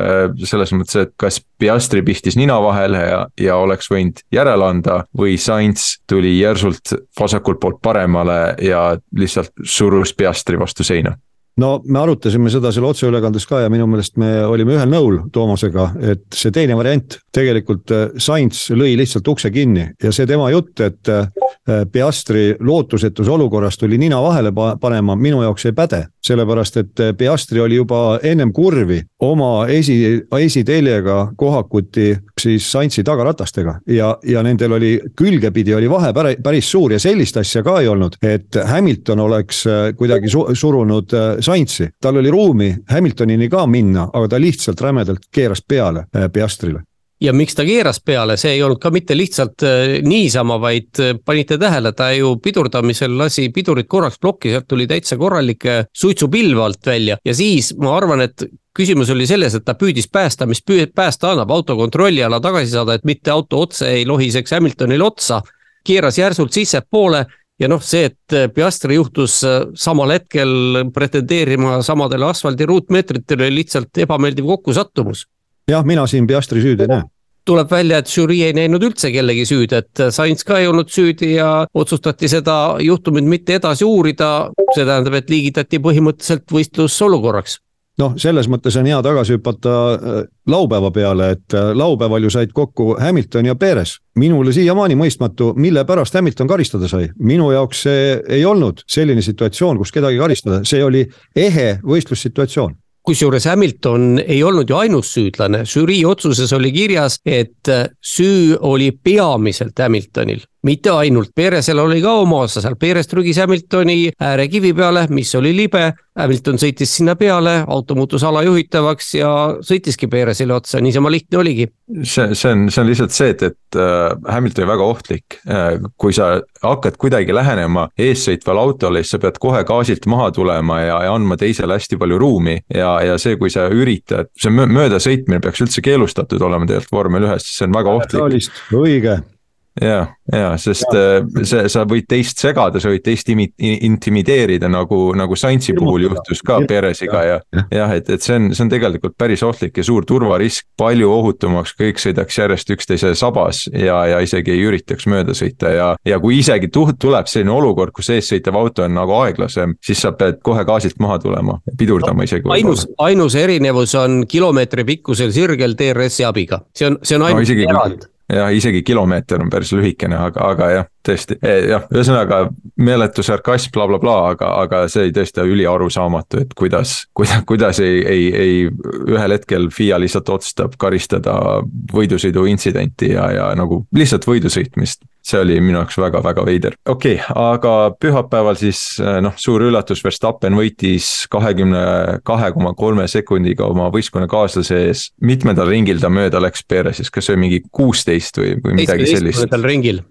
selles mõttes, et kas Piastri pihtis nina vahele ja, ja oleks võinud järele anda või Sainz tuli järsult vasakult poolt paremale ja lihtsalt surus Piastri vastu seina? no me arutasime seda seal otseülekandes ka ja minu meelest me olime ühel nõul Toomasega, et see teine variant, tegelikult äh, Sainz lõi lihtsalt ukse kinni ja see tema jutt, et äh, Piastri lootusetus olukorras tuli nina vahele panema, minu jaoks ei päde. sellepärast, et Piastri oli juba ennem kurvi oma esi, esiteljega kohakuti siis Sainzi tagaratastega ja, ja nendel oli külgepidi oli vahe päris suur ja sellist asja ka ei olnud, et Hamilton oleks äh, kuidagi su surunud äh, Sainzi. tal oli ruumi Hamiltonini ka minna, aga ta lihtsalt rämedalt keeras peale äh, Piastrile ja miks ta keeras peale, see ei olnud ka mitte lihtsalt äh, niisama, vaid äh, panite tähele, ta ju pidurdamisel lasi pidurit korraks plokki, sealt tuli täitsa korralik suitsupilv alt välja ja siis ma arvan, et küsimus oli selles, et ta püüdis päästa, mis päästa annab, auto kontrolli alla tagasi saada, et mitte auto otse ei lohiseks Hamiltonile otsa. keeras järsult sissepoole ja noh, see, et Piastri juhtus samal hetkel pretendeerima samadele asfaldi ruutmeetritele, lihtsalt ebameeldiv kokkusattumus jah, mina siin Piastri süüd ei näe tuleb välja, et žürii ei näinud üldse kellegi süüd, et Sainz ka ei olnud süüdi ja otsustati seda juhtumit mitte edasi uurida. see tähendab, et liigitati põhimõtteliselt võistlus olukorraks noh, selles mõttes on hea tagasi hüpata äh, laupäeva peale, et äh, laupäeval ju said kokku Hamilton ja Perez. minule siiamaani mõistmatu, mille pärast Hamilton karistada sai. minu jaoks see ei olnud selline situatsioon, kus kedagi karistada, see oli ehe võistlussituatsioon kusjuures Hamilton ei olnud ju ainus süüdlane, žürii otsuses oli kirjas, et süü oli peamiselt Hamiltonil, mitte ainult, Peresel oli ka oma osa seal, Peres trügis Hamiltoni äärekivi peale, mis oli libe. Hamilton sõitis sinna peale, auto muutus alajuhitavaks ja sõitiski Peresele otsa, niisama lihtne oligi. see, see on, see on lihtsalt see, et, et äh, Hamilton oli väga ohtlik. Äh, kui sa hakkad kuidagi lähenema eessõitvale autole, siis sa pead kohe gaasilt maha tulema ja, ja andma teisele hästi palju ruumi. ja, ja see, kui sa üritad, see möödasõitmine peaks üldse keelustatud olema tegelikult vormel ühes, see on väga ohtlik. õige ja, ja sest ja. Äh, see, sa võid teist segada, sa võid teist imi-, intimideerida nagu, nagu Saintsi puhul juhtus ka Peresiga ja. jah, et, et see on, see on tegelikult päris ohtlik ja suur turvarisk, palju ohutumaks, kõik sõidaks järjest üksteise sabas ja, ja isegi ei üritaks mööda sõita ja. ja kui isegi tuleb selline olukord, kus eessõitev auto on nagu aeglasem, siis sa pead kohe gaasilt maha tulema, pidurdama isegi. ainus, ainus erinevus on kilomeetri pikkusel sirgel DRS-i abiga, see on, see on ainult no, erand jah, isegi kilomeeter on päris lühikene, aga, aga jah, tõesti, e, jah, ühesõnaga meeletu sarkasm bla, bla, blablabla, aga, aga see oli tõesti üliarusaamatu, et kuidas, kuidas, kuidas ei, ei, ei ühel hetkel FIA lihtsalt otsustab karistada võidusõidu intsidenti ja, ja nagu lihtsalt võidu sõitmist see oli minu jaoks väga-väga veider, okei okay,, aga pühapäeval siis noh, suur üllatus, Verstappen võitis kahekümne kahe koma kolme sekundiga oma võistkonnakaaslase ees. mitmendal ringil ta mööda läks Perezist, kas see oli mingi kuusteist või, või midagi sellist? ringil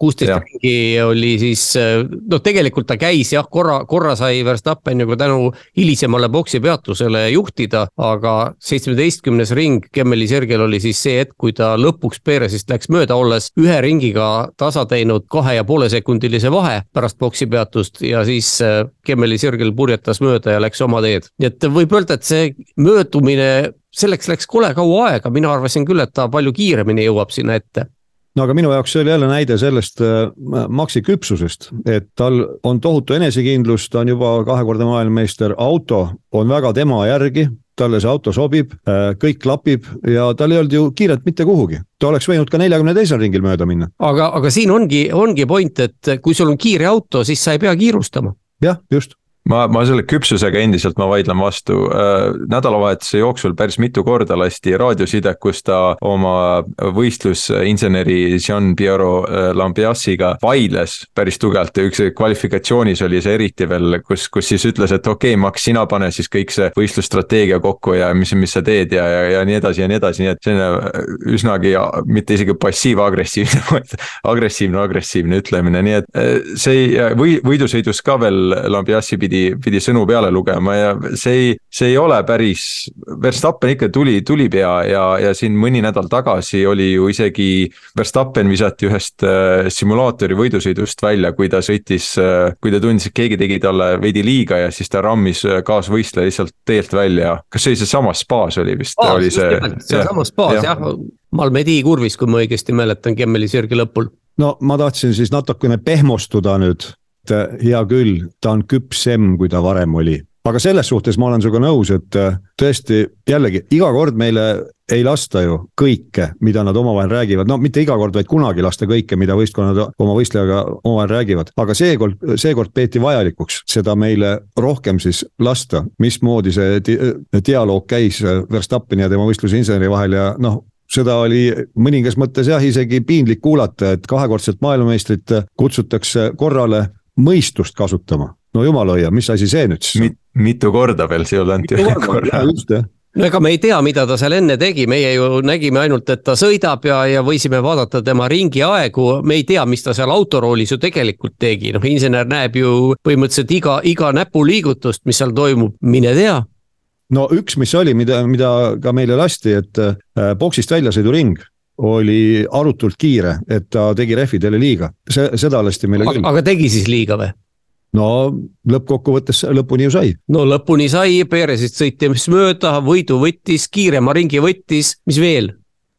kuusteist ringi oli siis, noh, tegelikult ta käis jah, korra, korra sai Verstappen ju tänu hilisemale boksi peatusele juhtida, aga seitsmeteistkümnes ring Kemmeli sirgel oli siis see hetk, kui ta lõpuks Perezist läks mööda, olles ühe ringiga tasa teinud kahe ja poole sekundilise vahe pärast boksi peatust ja siis äh, Kemmeli sirgel purjetas mööda ja läks oma teed. nii et võib öelda, et see möödumine selleks läks kole kaua aega, mina arvasin küll, et ta palju kiiremini jõuab sinna ette no aga minu jaoks see oli jälle näide sellest äh, Maxi küpsusest, et tal on tohutu enesekindlus, ta on juba kahekordne maailmameister, auto on väga tema järgi, talle see auto sobib, äh, kõik klapib ja tal ei olnud ju kiiret mitte kuhugi. ta oleks võinud ka neljakümne teisel ringil mööda minna. aga, aga siin ongi, ongi point, et kui sul on kiire auto, siis sa ei pea kiirustama. jah, just ma, ma selle küpsusega endiselt ma vaidlen vastu. Äh,, nädalavahetuse jooksul päris mitu korda lasti raadioside, kus ta oma võistlusinseneri Jean Piero äh, Lambiasiga vaidles päris tugevalt ja üks kvalifikatsioonis oli see eriti veel, kus, kus siis ütles, et okei okay,, Max, sina pane siis kõik see võistlusstrateegia kokku ja mis, mis sa teed ja, ja, ja nii edasi ja nii edasi, nii et selline üsnagi mitte isegi passiiv-agressiivne, vaid agressiivne, agressiivne ütlemine, nii et äh, see või võidusõidus ka veel Lambiasi pidi pidi, pidi sõnu peale lugema ja see ei, see ei ole päris, Verstappen ikka tuli, tuli pea ja, ja siin mõni nädal tagasi oli ju isegi Verstappen visati ühest äh, simulaatori võidusõidust välja, kui ta sõitis, äh, kui ta tundis, et keegi tegi talle veidi liiga ja siis ta rammis äh, kaasvõistleja lihtsalt teelt välja. kas see oli sealsamas spaas oli vist? oli see. sealsamas spaas jah, jah., Malmedi kurvis, kui ma õigesti mäletan, Kemmeli sirge lõpul no ma tahtsin siis natukene pehmostuda nüüd et äh, hea küll, ta on küpsem, kui ta varem oli. aga selles suhtes ma olen sinuga nõus, et äh, tõesti jällegi iga kord meile ei lasta ju kõike, mida nad omavahel räägivad, no mitte iga kord, vaid kunagi lasta kõike, mida võistkonnad oma võistlejaga omavahel räägivad. aga seekord, seekord peeti vajalikuks seda meile rohkem siis lasta, mismoodi see di dialoog käis Verstappeni ja tema võistlusinseneri vahel ja noh, seda oli mõningas mõttes jah, isegi piinlik kuulata, et kahekordset maailmameistrit kutsutakse korrale mõistust kasutama. no jumala hoia, mis asi see nüüd siis on Mit,? mitu korda veel, see ei olnud ainult ühe korra. no ega me ei tea, mida ta seal enne tegi, meie ju nägime ainult, et ta sõidab ja, ja võisime vaadata tema ringi aegu, me ei tea, mis ta seal autoroolis ju tegelikult tegi, noh, insener näeb ju põhimõtteliselt iga, iga näpuliigutust, mis seal toimub, mine tea no üks, mis oli, mida, mida ka meile lasti, et äh, boksist väljasõiduring oli arutult kiire, et ta tegi rehvidele liiga, see, seda lasti meile küll. aga tegi siis liiga või? no lõppkokkuvõttes lõpuni ju sai. no lõpuni sai, Perezist sõitis mööda, võidu võttis, kiirema ringi võttis, mis veel?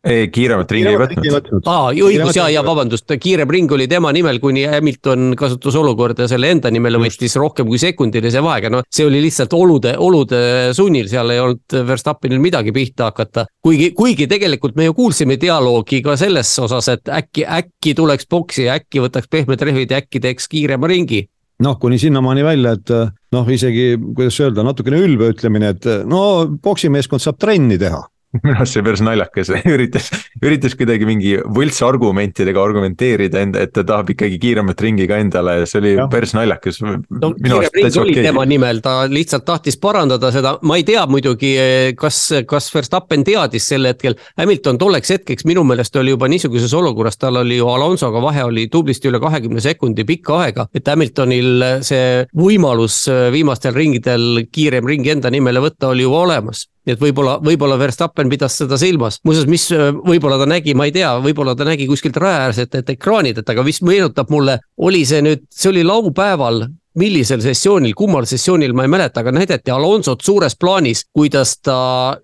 Ei, kiiremat ringi ei võtnud. aa, õigus ja, ja vabandust, kiirem ring oli tema nimel, kuni Hamilton kasutas olukorda selle enda nimel võttis rohkem kui sekundilise vahega, noh. see oli lihtsalt olude, olude sunnil, seal ei olnud Verstappenil midagi pihta hakata. kuigi, kuigi tegelikult me ju kuulsime dialoogi ka selles osas, et äkki, äkki tuleks boksi ja äkki võtaks pehmed rehvid ja äkki teeks kiirema ringi noh, kuni sinnamaani välja, et noh, isegi kuidas öelda, natukene ülbe ütlemine, et no poksimeeskond saab trenni teha minu arust see päris naljakas, üritas, üritas kuidagi mingi võltsargumentidega argumenteerida enda, et ta tahab ikkagi kiiremat ringi ka endale ja see oli ja. päris naljakas. no kiirem ring oli okay. tema nimel, ta lihtsalt tahtis parandada seda, ma ei tea muidugi, kas, kas Verstappen teadis sel hetkel. Hamilton tolleks hetkeks minu meelest oli juba niisuguses olukorras, tal oli ju Alonsoga vahe oli tublisti üle kahekümne sekundi pikka aega, et Hamiltonil see võimalus viimastel ringidel kiirem ring enda nimele võtta oli juba olemas nii et võib-olla, võib-olla Verstappen pidas seda silmas, muuseas, mis võib-olla ta nägi, ma ei tea, võib-olla ta nägi kuskilt rajaäärsetelt ekraanidelt, aga mis meenutab mulle, oli see nüüd, see oli laupäeval millisel sessioonil, kummal sessioonil, ma ei mäleta, aga näidati Alonsot suures plaanis, kuidas ta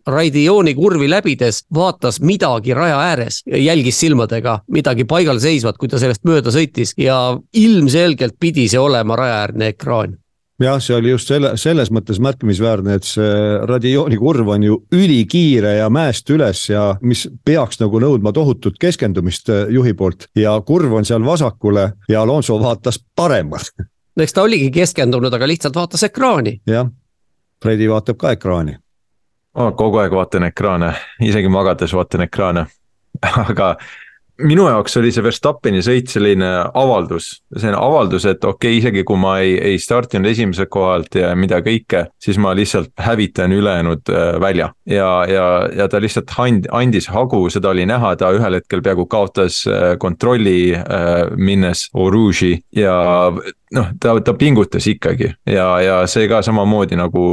Raidioni kurvi läbides vaatas midagi raja ääres, jälgis silmadega midagi paigal seisvat, kui ta sellest mööda sõitis. Ja ilmselgelt pidi see olema rajaäärne ekraan jah, see oli just selle, selles mõttes märkimisväärne, et see radiooni kurv on ju ülikiire ja mäest üles ja mis peaks nagu nõudma tohutut keskendumist eh, juhi poolt ja kurv on seal vasakule ja Alonso vaatas paremale. no eks ta oligi keskendunud, aga lihtsalt vaatas ekraani. jah, Fredi vaatab ka ekraani. ma kogu aeg vaatan ekraane, isegi magades vaatan ekraane aga minu jaoks oli see Verstappeni sõit selline avaldus, selline avaldus, et okei okay,, isegi kui ma ei, ei startinud esimeselt kohalt ja mida kõike, siis ma lihtsalt hävitan ülejäänud äh, välja. ja, ja, ja ta lihtsalt and, andis hagu, seda oli näha, ta ühel hetkel peaaegu kaotas äh, kontrolli äh, minnes Oruge'i ja noh, ta, ta pingutas ikkagi ja, ja see ka samamoodi nagu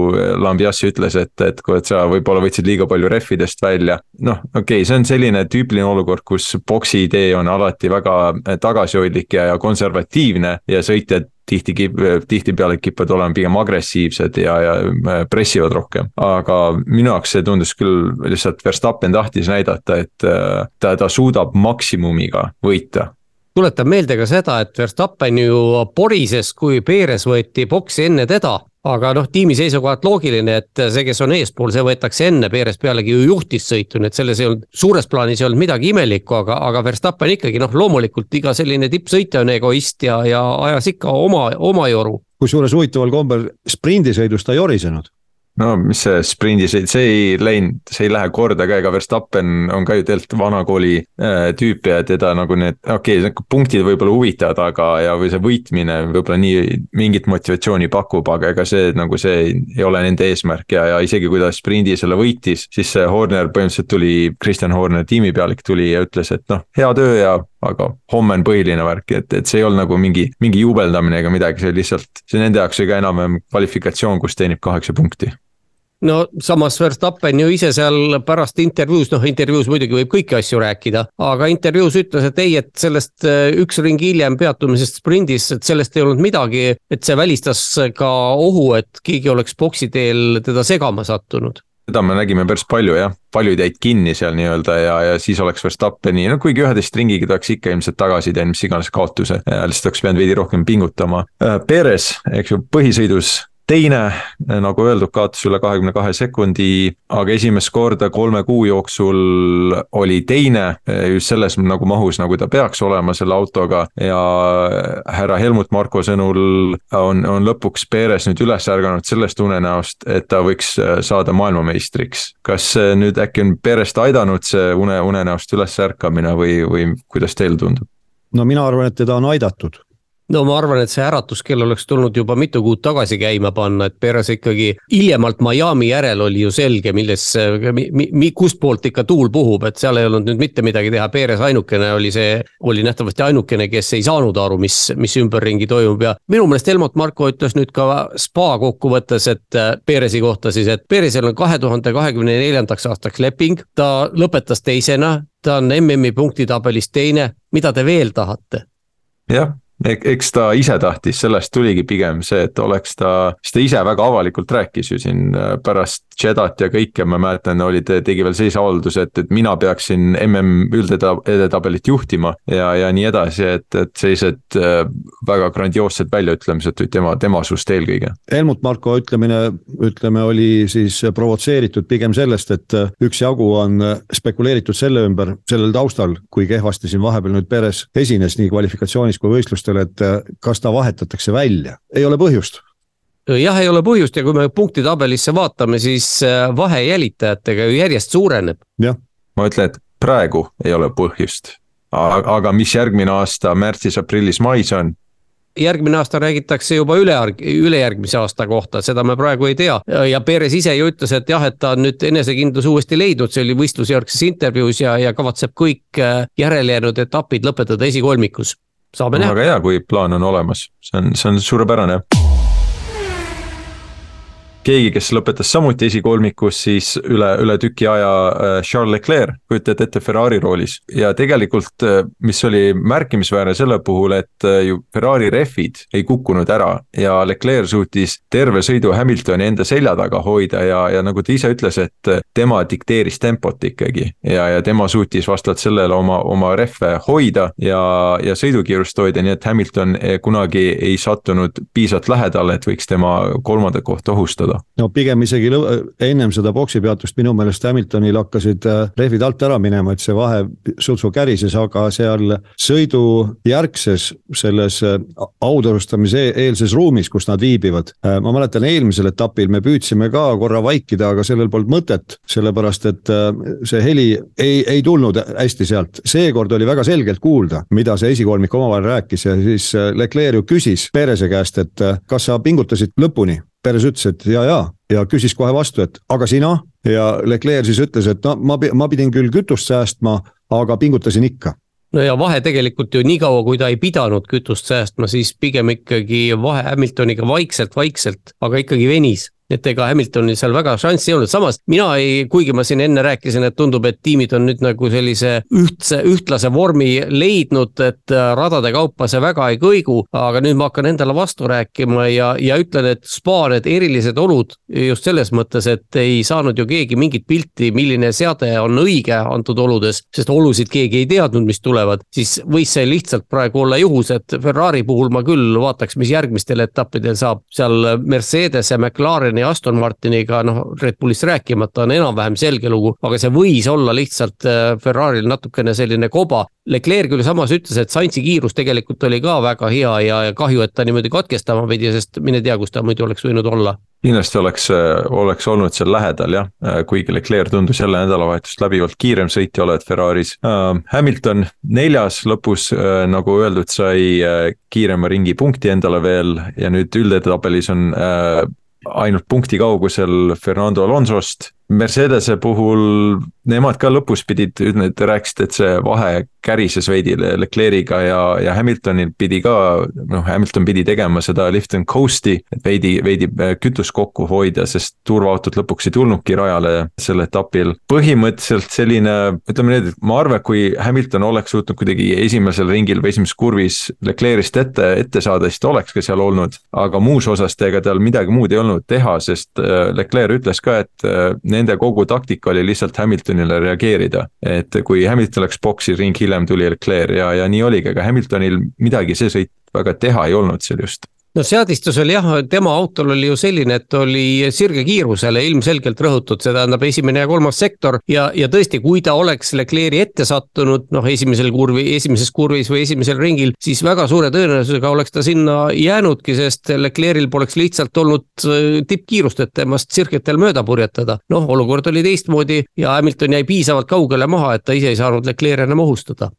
Lambiassi ütles, et, et kui, et sa võib-olla võtsid liiga palju rehvidest välja. noh, okei okay,, see on selline tüüpiline olukord, kus boksi idee on alati väga tagasihoidlik ja, ja konservatiivne ja sõitjad tihti kip-, tihtipeale kipuvad olema pigem agressiivsed ja, ja pressivad rohkem. aga minu jaoks see tundus küll lihtsalt Verstappen tahtis näidata, et ta, ta suudab maksimumiga võita tuletab meelde ka seda, et Verstappen ju porises, kui Perez võeti boksi enne teda. aga noh, tiimi seisukohalt loogiline, et see, kes on eespool, see võetakse enne, Perez pealegi ju juhtis sõitu, nii et selles ei olnud, suures plaanis ei olnud midagi imelikku, aga, aga Verstappen ikkagi noh, loomulikult iga selline tippsõitja on egoist ja, ja ajas ikka oma, oma joru. kusjuures huvitaval kombel sprindisõidus ta ei orisenud no mis see sprindis, see ei läinud, see ei lähe korda ka, ega Verstappen on ka ju tegelikult vanakooli äh, tüüp ja teda nagu need, okei okay,, punktid võib-olla huvitavad, aga, ja, või see võitmine võib-olla nii mingit motivatsiooni pakub, aga ega see nagu see ei ole nende eesmärk ja, ja isegi kui ta sprindi selle võitis, siis see Horner põhimõtteliselt tuli, Kristjan Horner, tiimipealik tuli ja ütles, et noh, hea töö ja aga homme on põhiline värk, et, et see ei olnud nagu mingi, mingi juubeldamine ega midagi, see lihtsalt, see nende jaoks oli ka enam-vähem kvalifikatsioon, kus teenib kaheksa punkti no samas Verstappen ju ise seal pärast intervjuus, noh intervjuus muidugi võib kõiki asju rääkida, aga intervjuus ütles, et ei, et sellest äh, üks ring hiljem peatumisest sprindis, et sellest ei olnud midagi, et see välistas ka ohu, et keegi oleks boksi teel teda segama sattunud seda me nägime päris palju jah, paljud jäid kinni seal nii-öelda ja, ja siis oleks Verstappeni, no kuigi üheteist ringiga ta oleks ikka ilmselt tagasi teinud mis iganes kaotuse, lihtsalt oleks pidanud veidi rohkem pingutama. Äh, Perez, eks ju, põhisõidus teine, nagu öeldud, kaotas üle kahekümne kahe sekundi, aga esimest korda kolme kuu jooksul oli teine just selles nagu mahus, nagu ta peaks olema selle autoga ja härra Helmut Marko sõnul on, on lõpuks Perez nüüd üles ärganud sellest unenäost, et ta võiks saada maailmameistriks. kas nüüd äkki on Perest aidanud see une, unenäost üles ärkamine või, või kuidas teile tundub? no mina arvan, et teda on aidatud no ma arvan, et see äratuskell oleks tulnud juba mitu kuud tagasi käima panna, et Perez ikkagi hiljemalt Miami järel oli ju selge, milles, mi, mi, kustpoolt ikka tuul puhub, et seal ei olnud nüüd mitte midagi teha, Perez ainukene oli see, oli nähtavasti ainukene, kes ei saanud aru, mis, mis ümberringi toimub. Ja minu meelest Helmut Marko ütles nüüd ka spa kokkuvõttes, et äh, Perezi kohta siis, et Perezil on kahe tuhande kahekümne neljandaks aastaks leping, ta lõpetas teisena, ta on MM-i punktitabelis teine, mida te veel tahate? jah, eks ta ise tahtis, sellest tuligi pigem see, et oleks ta, sest ta ise väga avalikult rääkis ju siin äh, pärast Jedat ja kõike, ma mäletan, oli, tegi veel sellise avalduse, et, et mina peaksin mm üldedetabelit juhtima ja, ja nii edasi, et, et sellised äh, väga grandioossed väljaütlemised tema, tema suust eelkõige. Helmut Marko ütlemine, ütleme, oli siis provotseeritud pigem sellest, et äh, üksjagu on spekuleeritud selle ümber, sellel taustal, kui kehvasti siin vahepeal nüüd Perez esines nii kvalifikatsioonis kui võistlustel, et äh, kas ta vahetatakse välja, ei ole põhjust jah, ei ole põhjust ja kui me punktitabelisse vaatame, siis äh, vahe jälitajatega ju järjest suureneb. jah. ma ütlen, et praegu ei ole põhjust, aga mis järgmine aasta märtsis, aprillis, mais on, järgmine aasta räägitakse juba üle, ülejärgmise aasta kohta, seda me praegu ei tea. ja Perez ise ju ütles, et jah, et ta on nüüd enesekindluse uuesti leidnud, see oli võistlusjärgses intervjuus ja, ja kavatseb kõik äh, järelejäänud etapid lõpetada esikolmikus. saame näha. väga hea, kui plaan on olemas, see on, see on suurepärane keegi, kes lõpetas samuti esikolmikus, siis üle, üle tüki aja äh, Charles Leclerc, kujutad ette Ferrari roolis. ja tegelikult, äh, mis oli märkimisväärne selle puhul, et äh, ju Ferrari rehvid ei kukkunud ära ja Leclerc suutis terve sõidu Hamiltoni enda selja taga hoida ja, ja nagu ta ise ütles, et tema dikteeris tempot ikkagi. ja, ja tema suutis vastavalt sellele oma, oma rehve hoida ja, ja sõidukiirust hoida, nii et Hamilton kunagi ei sattunud piisavalt lähedale, et võiks tema kolmandat kohta ohustada olla. no pigem isegi ennem seda boksi peatust minu meelest Hamiltonil hakkasid äh, rehvid alt ära minema, et see vahe sutsu kärises, aga seal sõidu järgses selles äh, auturustamise e-, eelses ruumis, kus nad viibivad. Äh, ma mäletan, eelmisel etapil me püüdsime ka korra vaikida, aga sellel polnud mõtet, sellepärast et see heli ei, ei tulnud hästi sealt. seekord oli väga selgelt kuulda, mida see esikolmik omavahel rääkis ja siis Leclerc ju küsis Perese käest, et kas sa pingutasid lõpuni Perez ütles, et ja, ja, ja küsis kohe vastu, et aga sina? Ja Leclerc siis ütles, et no ma, ma pidin küll kütust säästma, aga pingutasin ikka. No ja vahe tegelikult ju niikaua, kui ta ei pidanud kütust säästma, siis pigem ikkagi vahe Hamiltoniga vaikselt-vaikselt, aga ikkagi venis et ega Hamiltonil seal väga šanssi ei olnud, samas mina ei, kuigi ma siin enne rääkisin, et tundub, et tiimid on nüüd nagu sellise ühtse, ühtlase vormi leidnud, et äh, radade kaupa see väga ei kõigu, aga nüüd ma hakkan endale vastu rääkima ja, ja ütlen, et spa need erilised olud just selles mõttes, et ei saanud ju keegi mingit pilti, milline seade on õige antud oludes, sest olusid keegi ei teadnud, mis tulevad, siis võis see lihtsalt praegu olla juhus, et Ferrari puhul ma küll vaataks, mis järgmistel etappidel saab, seal Mercedes ja McLareni ja Aston Martiniga, noh, Red Bullist rääkimata, on enam-vähem selge lugu, aga see võis olla lihtsalt äh, Ferrari'l natukene selline koba. Leclerc küll samas ütles, et Sainzi kiirus tegelikult oli ka väga hea ja, ja kahju, et ta niimoodi katkestama pidi, sest mine tea, kus ta muidu oleks võinud olla kindlasti oleks, äh, oleks olnud seal lähedal jah, äh, kuigi Leclerc tundus jälle nädalavahetust läbivalt kiirem sõitja olevat Ferraris uh,. Hamilton neljas lõpus nagu öeldud, sai kiirema ringi punkti endale veel ja nüüd üldeetabelis on ainult punkti kaugusel Fernando Alonsost. Mercedese puhul nemad ka lõpus pidid, te rääkisite, et see vahe kärises veidi Leclerc'iga ja, ja Hamiltonil pidi ka, noh, Hamilton pidi tegema seda lift and coast'i, et veidi, veidi äh, kütust kokku hoida, sest turvaautod lõpuks ei tulnudki rajale sel etapil. põhimõtteliselt selline, ütleme nii, et ma arvan, et kui Hamilton oleks suutnud kuidagi esimesel ringil või esimeses kurvis Leclerc'ist ette, ette saada, siis ta oleks ka seal olnud. aga muus osas ega tal midagi muud ei olnud teha, sest äh, Leclerc ütles ka, et äh, nende kogu taktika oli lihtsalt Hamiltonile reageerida. et kui Hamilton läks boksi, ring hiljem tuli Leclerc ja, ja nii oligi, aga Hamiltonil midagi see sõit väga teha ei olnud seal just no seadistus oli jah, tema autol oli ju selline, et oli sirge kiirusele ilmselgelt rõhutud, see tähendab esimene ja kolmas sektor ja, ja tõesti, kui ta oleks Leclerc'i ette sattunud, noh, esimesel kurvi, esimeses kurvis või esimesel ringil, siis väga suure tõenäosusega oleks ta sinna jäänudki, sest Leclerc'il poleks lihtsalt olnud äh, tippkiirust, et temast sirgetel mööda purjetada. noh, olukord oli teistmoodi ja Hamilton jäi piisavalt kaugele maha, et ta ise ei saanud Leclerc'i enam ohustada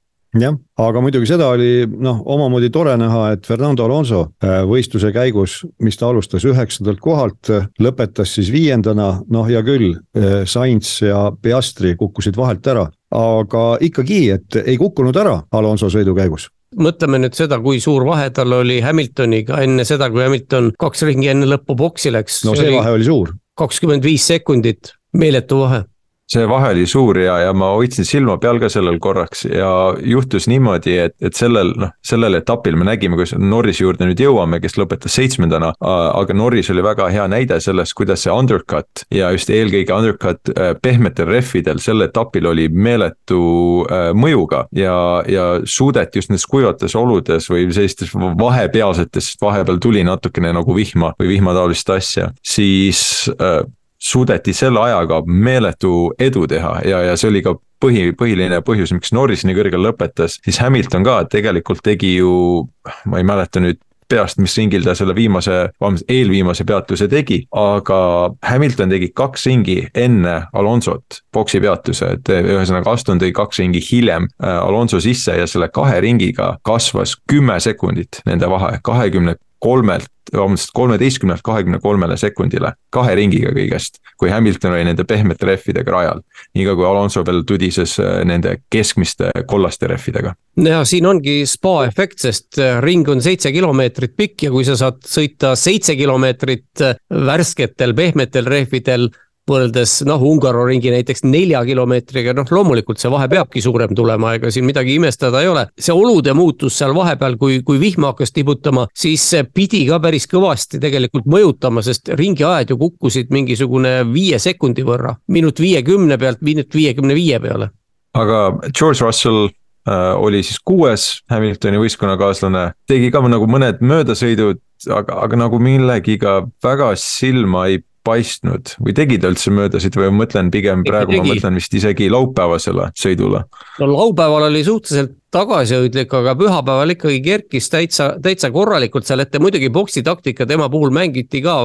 jah, aga muidugi seda oli noh, omamoodi tore näha, et Fernando Alonso äh, võistluse käigus, mis ta alustas üheksandalt kohalt, lõpetas siis viiendana, noh, hea küll, äh, Sainz ja Piastri kukkusid vahelt ära, aga ikkagi, et ei kukkunud ära Alonso sõidu käigus mõtleme nüüd seda, kui suur vahe tal oli Hamiltoniga enne seda, kui Hamilton kaks ringi enne lõppu boksi läks. no see, see vahe oli suur. kakskümmend viis sekundit, meeletu vahe see vahe oli suur ja, ja ma hoidsin silma peal ka sellel korraks ja juhtus niimoodi, et, et sellel, noh, sellel etapil me nägime, kuidas Norrise juurde nüüd jõuame, kes lõpetas seitsmendana. aga Norris oli väga hea näide sellest, kuidas see undercut ja just eelkõige undercut äh, pehmetel rehvidel sel etapil oli meeletu äh, mõjuga ja, ja suudeti just nendes kuivates oludes või sellistes vahepealsetes, vahepeal tuli natukene nagu vihma või vihmataolist asja, siis äh, suudeti selle ajaga meeletu edu teha ja, ja see oli ka põhi, põhiline põhjus, miks Norris nii kõrgel lõpetas, siis Hamilton ka tegelikult tegi ju, ma ei mäleta nüüd peast, mis ringil ta selle viimase, vabandust, eelviimase peatuse tegi, aga Hamilton tegi kaks ringi enne Alonsot boksi peatuse, et ühesõnaga Aston tõi kaks ringi hiljem äh, Alonso sisse ja selle kahe ringiga kasvas kümme sekundit nende vahe, kahekümne kolmelt, vabandust, kolmeteistkümnelt kahekümne kolmele sekundile, kahe ringiga kõigest. kui Hamilton oli nende pehmete rehvidega rajal, niikaua kui Alonso veel tudises äh, nende keskmiste kollaste rehvidega. ja siin ongi spa efekt, sest äh, ring on seitse kilomeetrit pikk ja kui sa saad sõita seitse kilomeetrit äh, värsketel pehmetel rehvidel võrreldes noh, Ungaro-ringi näiteks nelja kilomeetriga, noh loomulikult see vahe peabki suurem tulema, ega siin midagi imestada ei ole. see olude muutus seal vahepeal, kui, kui vihma hakkas tibutama, siis pidi ka päris kõvasti tegelikult mõjutama, sest ringiajad ju kukkusid mingisugune viie sekundi võrra. minut viiekümne pealt minut viiekümne viie peale. aga George Russell äh, oli siis kuues Hamiltoni võistkonnakaaslane, tegi ka nagu mõned möödasõidud, aga, aga nagu millegiga väga silma ei paistnud või tegi ta üldse möödasid või ma mõtlen pigem praegu ma mõtlen vist isegi laupäevasele sõidule. no laupäeval oli suhteliselt tagasihoidlik, aga pühapäeval ikkagi kerkis täitsa, täitsa korralikult seal ette, muidugi boksi taktika tema puhul mängiti ka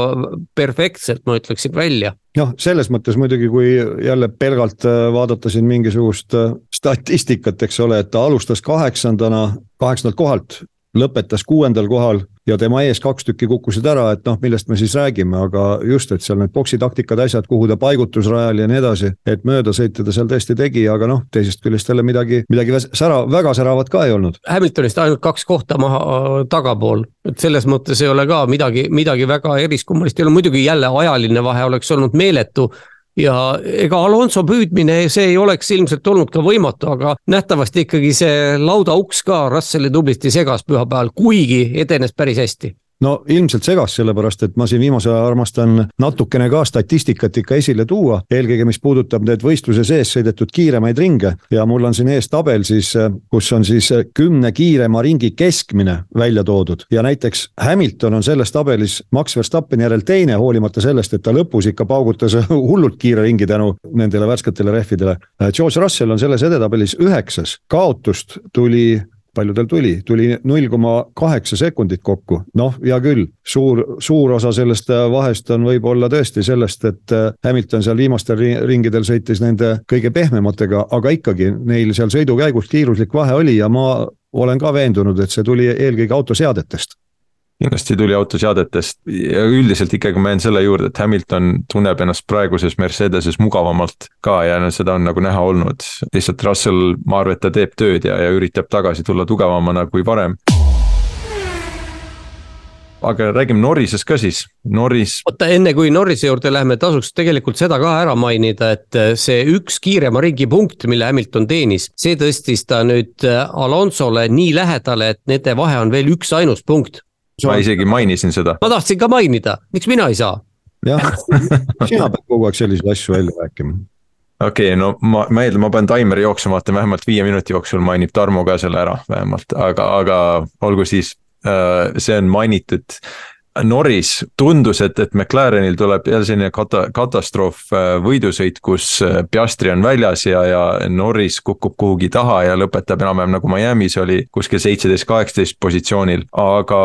perfektselt, ma ütleksin välja. noh, selles mõttes muidugi, kui jälle pelgalt äh, vaadata siin mingisugust äh, statistikat, eks ole, et ta alustas kaheksandana, kaheksandalt kohalt lõpetas kuuendal kohal ja tema ees kaks tükki kukkusid ära, et noh, millest me siis räägime, aga just, et seal need poksitaktikad, asjad, kuhu ta paigutus rajal ja nii edasi, et möödasõite ta seal tõesti tegi, aga noh, teisest küljest jälle midagi, midagi sära, väga säravat ka ei olnud. Hamiltonist ainult kaks kohta maha tagapool, et selles mõttes ei ole ka midagi, midagi väga eriskummalist ei ole, muidugi jälle ajaline vahe oleks olnud meeletu ja ega Alonso püüdmine, see ei oleks ilmselt olnud ka võimatu, aga nähtavasti ikkagi see laudauks ka Russelli tublisti segas pühapäeval, kuigi edenes päris hästi no ilmselt segas, sellepärast et ma siin viimasel ajal armastan natukene ka statistikat ikka esile tuua, eelkõige mis puudutab need võistluse sees sõidetud kiiremaid ringe. Ja mul on siin ees tabel siis, kus on siis kümne kiirema ringi keskmine välja toodud. Ja näiteks Hamilton on selles tabelis Max Verstappeni järel teine, hoolimata sellest, et ta lõpus ikka paugutas hullult kiire ringi tänu nendele värsketele rehvidele. George Russell on selles edetabelis üheksas, kaotust tuli palju tal tuli, tuli null koma kaheksa sekundit kokku, noh, hea küll, suur, suur osa sellest äh, vahest on võib-olla tõesti sellest, et äh, Hamilton seal viimastel ringidel sõitis nende kõige pehmematega, aga ikkagi neil seal sõidu käigus kiiruslik vahe oli ja ma olen ka veendunud, et see tuli eelkõige autoseadetest kindlasti tuli autoseadetest ja üldiselt ikkagi ma jään selle juurde, et Hamilton tunneb ennast praeguses Mercedeses mugavamalt ka ja no seda on nagu näha olnud. lihtsalt Russell, ma arvan, et ta teeb tööd ja, ja üritab tagasi tulla tugevamana kui varem aga räägime Norrisest ka siis, Norris. oota, enne kui Norrise juurde läheme, tasuks tegelikult seda ka ära mainida, et see üks kiirema ringi punkt, mille Hamilton teenis, see tõstis ta nüüd Alonsole nii lähedale, et nende vahe on veel üksainus punkt ma isegi mainisin seda. ma tahtsin ka mainida, miks mina ei saa? jah, sina pead kogu aeg selliseid asju välja rääkima okei okay,, no ma, ma eeldan, ma panen taimeri jooksma, vaata vähemalt viie minuti jooksul mainib Tarmo ka selle ära vähemalt, aga, aga olgu siis. Äh, see on mainitud Norris tundus, et, et McLarenil tuleb jälle selline kata-, katastroof äh, võidusõit, kus äh, Piastri on väljas ja, ja Norris kukub kuhugi taha ja lõpetab enam-vähem nagu Miami's oli kuskil seitseteist, kaheksateist positsioonil. aga,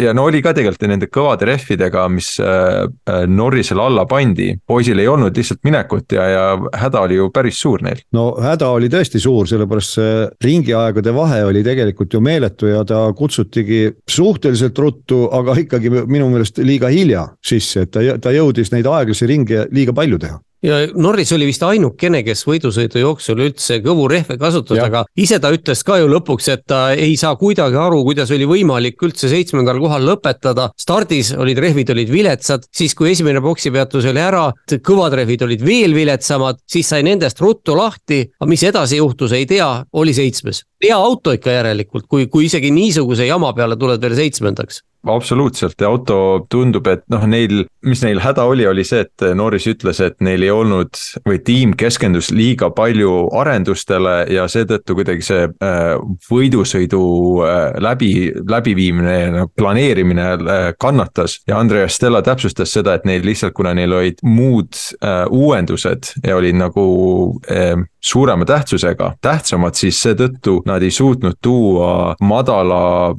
ja no oli ka tegelikult nende kõvade rehvidega, mis äh, Norrisele alla pandi, poisil ei olnud lihtsalt minekut ja, ja häda oli ju päris suur neil. no häda oli tõesti suur, sellepärast see ringiaegade vahe oli tegelikult ju meeletu ja ta kutsutigi suhteliselt ruttu, aga ikkagi minu meelest liiga hilja sisse, et ta, ta jõudis neid aeglasi ringe liiga palju teha ja Norris oli vist ainukene, kes võidusõidu jooksul üldse kõvu rehve kasutas, aga ise ta ütles ka ju lõpuks, et ta ei saa kuidagi aru, kuidas oli võimalik üldse seitsmendal kohal lõpetada. stardis olid rehvid olid viletsad, siis kui esimene poksipeatus oli ära, kõvad rehvid olid veel viletsamad, siis sai nendest ruttu lahti, aga mis edasi juhtus, ei tea, oli seitsmes. hea auto ikka järelikult, kui, kui isegi niisuguse jama peale tuled veel seitsmendaks absoluutselt ja auto tundub, et noh, neil, mis neil häda oli, oli see, et Norris ütles, et neil ei olnud või tiim keskendus liiga palju arendustele ja seetõttu kuidagi see äh, võidusõidu äh, läbi, läbiviimine ja noh, planeerimine äh, kannatas. ja Andreas Stella täpsustas seda, et neil lihtsalt, kuna neil olid muud uuendused ja olid nagu suurema tähtsusega, tähtsamad, siis seetõttu nad ei suutnud tuua madala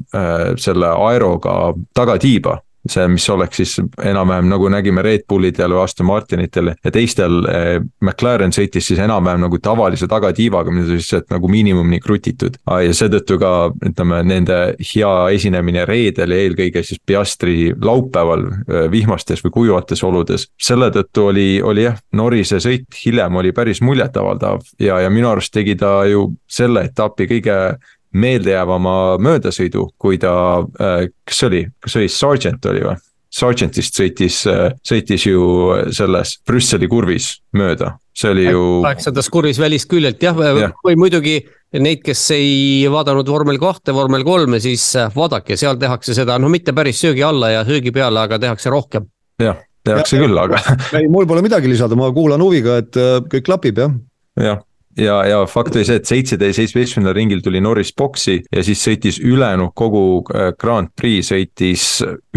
selle aeroga tagatiiba see, mis oleks siis enam-vähem nagu nägime Red Bullidel või Aston Martinitel ja teistel eh,. McLaren sõitis siis enam-vähem nagu tavalise tagatiivaga, mida siis et nagu miinimumini krutitud ah,. ja seetõttu ka ütleme, nende hea esinemine reedel ja eelkõige siis Piastri laupäeval eh, vihmastes või kuivates oludes. selle tõttu oli, oli jah, Norrise sõit hiljem oli päris muljetavaldav ja, ja minu arust tegi ta ju selle etapi kõige meeldejäävama möödasõidu, kui ta, äh, kas see oli, kas see oli Sargent oli või? Sargentist sõitis, äh, sõitis ju selles Brüsseli kurvis mööda, see oli ju. kaheksandas kurvis välisküljelt jah ja., või muidugi neid, kes ei vaadanud vormel kahte, vormel kolme, siis äh, vaadake, seal tehakse seda, no mitte päris söögi alla ja söögi peale, aga tehakse rohkem. jah, tehakse ja, küll, aga. ei, mul pole midagi lisada, ma kuulan huviga, et kõik klapib jah. jah ja, ja fakt oli see, et seitsete ja seitsmeteistkümnendal ringil tuli Norris boksi ja siis sõitis ülejäänud kogu äh, Grand Prix sõitis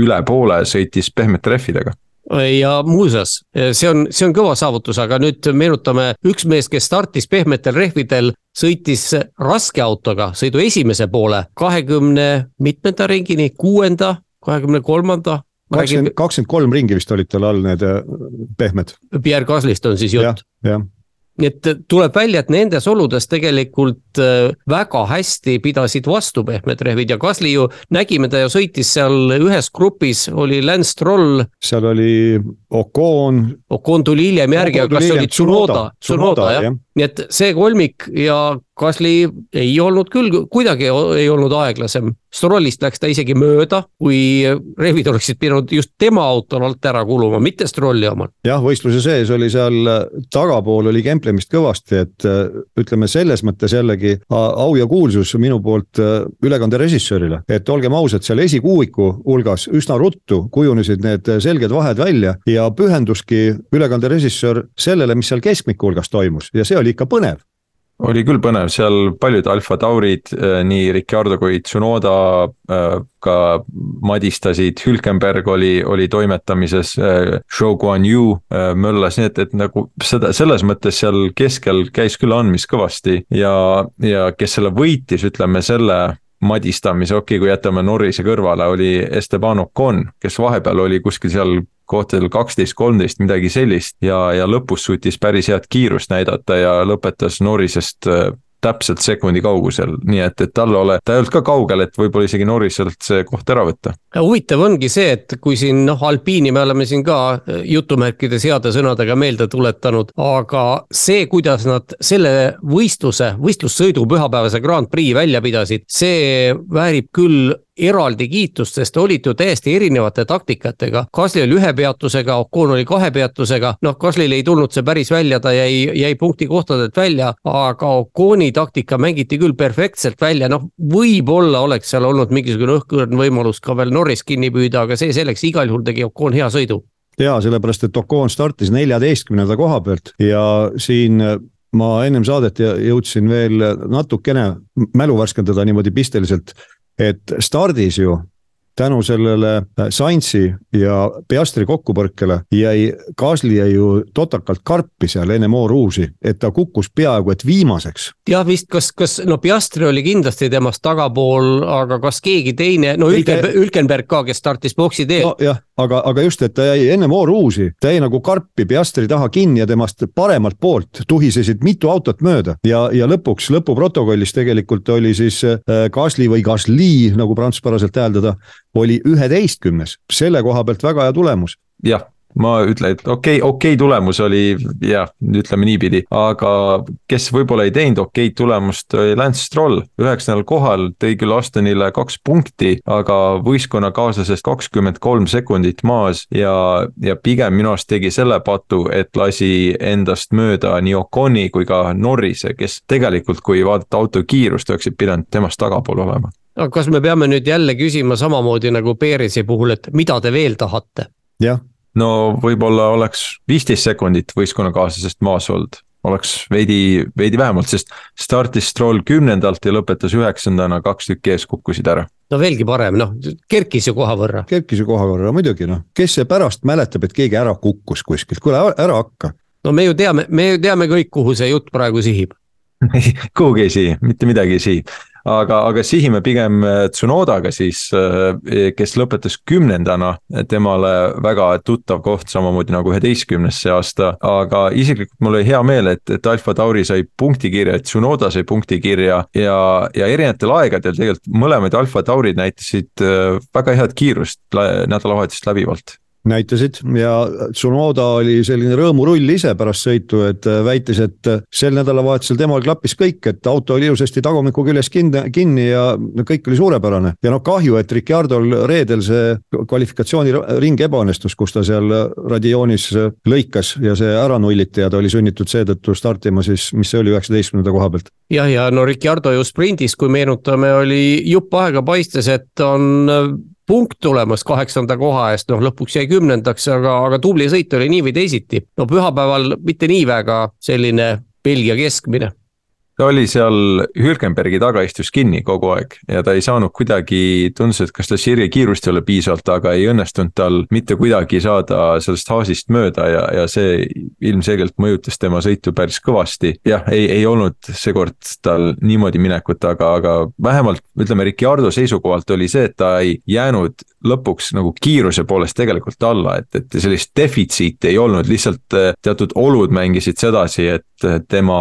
üle poole, sõitis pehmete rehvidega ja muuseas, see on, see on kõva saavutus, aga nüüd meenutame, üks mees, kes startis pehmetel rehvidel, sõitis raske autoga sõidu esimese poole kahekümne mitmenda ringini, kuuenda, kahekümne kolmanda. kakskümmend, kakskümmend kolm ringi vist olid tal all need äh, pehmed. Pierre Gaslist on siis jutt ja,. jah et tuleb välja, et nendes oludes tegelikult äh, väga hästi pidasid vastu pehmed rehvid ja Gasly ju, nägime ta ju sõitis seal ühes grupis, oli Lance Stroll. seal oli Ocon. Ocon tuli hiljem järgi, aga kas see oli Tsunoda, Tsunoda jah ja., nii et see kolmik ja Gasly ei olnud küll kuidagi ei olnud aeglasem. Strollist läks ta isegi mööda, kui rehvid oleksid pidanud just tema autol alt ära kuluma, mitte Strolli omal. jah, võistluse sees oli seal tagapool oli kemplemist kõvasti, et ütleme selles mõttes jällegi au ja kuulsus minu poolt ülekande režissöörile, et olgem ausad, seal esikuuiku hulgas üsna ruttu kujunesid need selged vahed välja ja pühenduski ülekande režissöör sellele, mis seal keskmiku hulgas toimus ja see oli ikka põnev. Oli küll põnev, seal paljud Alfa Taurid, äh, nii Ricardo kui Tsunoda äh, ka madistasid, Hülkenberg oli, oli toimetamises, äh, Zhou Guan Yu möllas, nii et, et nagu seda, selles mõttes seal keskel käis küll andmist kõvasti. Ja, ja kes selle võitis, ütleme selle madistamise, okei okay,, kui jätame Norrise kõrvale, oli Esteban Ocon, kes vahepeal oli kuskil seal kohtadel kaksteist, kolmteist, midagi sellist ja, ja lõpus suutis päris head kiirust näidata ja lõpetas Norrisest äh, täpselt sekundi kaugusel, nii et, et talle ole, ta ei olnud ka kaugel, et võib-olla isegi Norriselt see koht ära võtta. huvitav ongi see, et kui siin noh, alpiini me oleme siin ka äh, jutumärkides heade sõnadega meelde tuletanud, aga see, kuidas nad selle võistluse, võistlussõidu pühapäevase Grand Prix välja pidasid, see väärib küll eraldi kiitust, sest olid ju täiesti erinevate taktikatega. Kasli oli ühe peatusega, Ocon oli kahe peatusega, noh, Kaslil ei tulnud see päris välja, ta jäi, jäi punktikohtadelt välja, aga Oconi taktika mängiti küll perfektselt välja, noh, võib-olla oleks seal olnud mingisugune õhkõrn võimalus ka veel Norris kinni püüda, aga see selleks, igal juhul tegi Ocon hea sõidu. Ja sellepärast, et Ocon startis neljateistkümnenda koha pealt ja siin ma ennem saadet jõudsin veel natukene mälu värskendada niimoodi pisteliselt et stardis ju tänu sellele äh, Sainzi ja Piastri kokkupõrkele jäi, Gasly jäi ju totakalt karpi seal enne Mooruusi, et ta kukkus peaaegu et viimaseks. jah, vist kas, kas no Piastri oli kindlasti temast tagapool, aga kas keegi teine, no Ülken, Ülkenberg ka, kes startis boksi teel no,. jah, aga, aga just, et ta jäi enne Mooruusi, ta jäi nagu karpi Piastri taha kinni ja temast paremalt poolt tuhisesid mitu autot mööda ja, ja lõpuks lõpuprotokollis tegelikult oli siis äh, Gasly või Gasly nagu prantsuspäraselt hääldada oli üheteistkümnes, selle koha pealt väga hea tulemus. jah, ma ütlen, et okei okay,, okei okay tulemus oli jah, ütleme niipidi, aga kes võib-olla ei teinud okeid tulemust, oli Lance Stroll. üheksandal kohal tõi küll Astonile kaks punkti, aga võistkonnakaaslasest kakskümmend kolm sekundit maas ja, ja pigem minu arust tegi selle patu, et lasi endast mööda nii Oconi kui ka Norrise, kes tegelikult, kui vaadata auto kiirust, oleksid pidanud temast tagapool olema aga kas me peame nüüd jälle küsima samamoodi nagu Perezi puhul, et mida te veel tahate? jah. no võib-olla oleks viisteist sekundit võistkonnakaaslasest maas olnud, oleks veidi, veidi vähemalt, sest startis Stroll kümnendalt ja lõpetas üheksandana, kaks tükki ees kukkusid ära no veelgi parem, noh, kerkis ju koha võrra. kerkis ju koha võrra, muidugi noh, kes see pärast mäletab, et keegi ära kukkus kuskilt, kuule ära hakka. no me ju teame, me ju teame kõik, kuhu see jutt praegu sihib kuhugi ei sihi, mitte midagi ei sihi. Aga, aga sihime pigem Tsunodaga siis, kes lõpetas kümnendana, temale väga tuttav koht, samamoodi nagu üheteistkümnes see aasta. aga isiklikult mul oli hea meel, et, et Alfa Tauri sai punktikirja, et Tsunoda sai punktikirja ja, ja erinevatel aegadel tegelikult mõlemad Alfa Taurid näitasid väga head kiirust nädalavahetust läbivalt näitasid ja Tsunoda oli selline rõõmurull ise pärast sõitu, et äh, väitis, et äh, sel nädalavahetusel temal klappis kõik, et auto oli ilusasti tagumiku küljes kinni, kinni ja kõik oli suurepärane. ja noh, kahju, et Ricciardo'l reedel see kvalifikatsiooniring ebaõnnestus, kus ta seal radioonis lõikas ja see ära nulliti ja ta oli sunnitud seetõttu startima siis, mis see oli, üheksateistkümnenda koha pealt. jah, ja no Ricciardo ju sprindis, kui meenutame, oli jupp aega paistes, et on punkt tulemas kaheksanda koha eest, noh lõpuks jäi kümnendaks, aga, aga tubli sõit oli nii või teisiti. no pühapäeval mitte nii väga selline Belgia keskmine ta oli seal Hülkenbergi taga, istus kinni kogu aeg ja ta ei saanud kuidagi, tundus, et kas tal Sirje kiirust ei ole piisavalt, aga ei õnnestunud tal mitte kuidagi saada sellest haasist mööda ja, ja see ilmselgelt mõjutas tema sõitu päris kõvasti. jah, ei, ei olnud seekord tal niimoodi minekut, aga, aga vähemalt ütleme, Ricardo seisukohalt oli see, et ta ei jäänud lõpuks nagu kiiruse poolest tegelikult alla, et, et sellist defitsiiti ei olnud, lihtsalt eh, teatud olud mängisid sedasi, et tema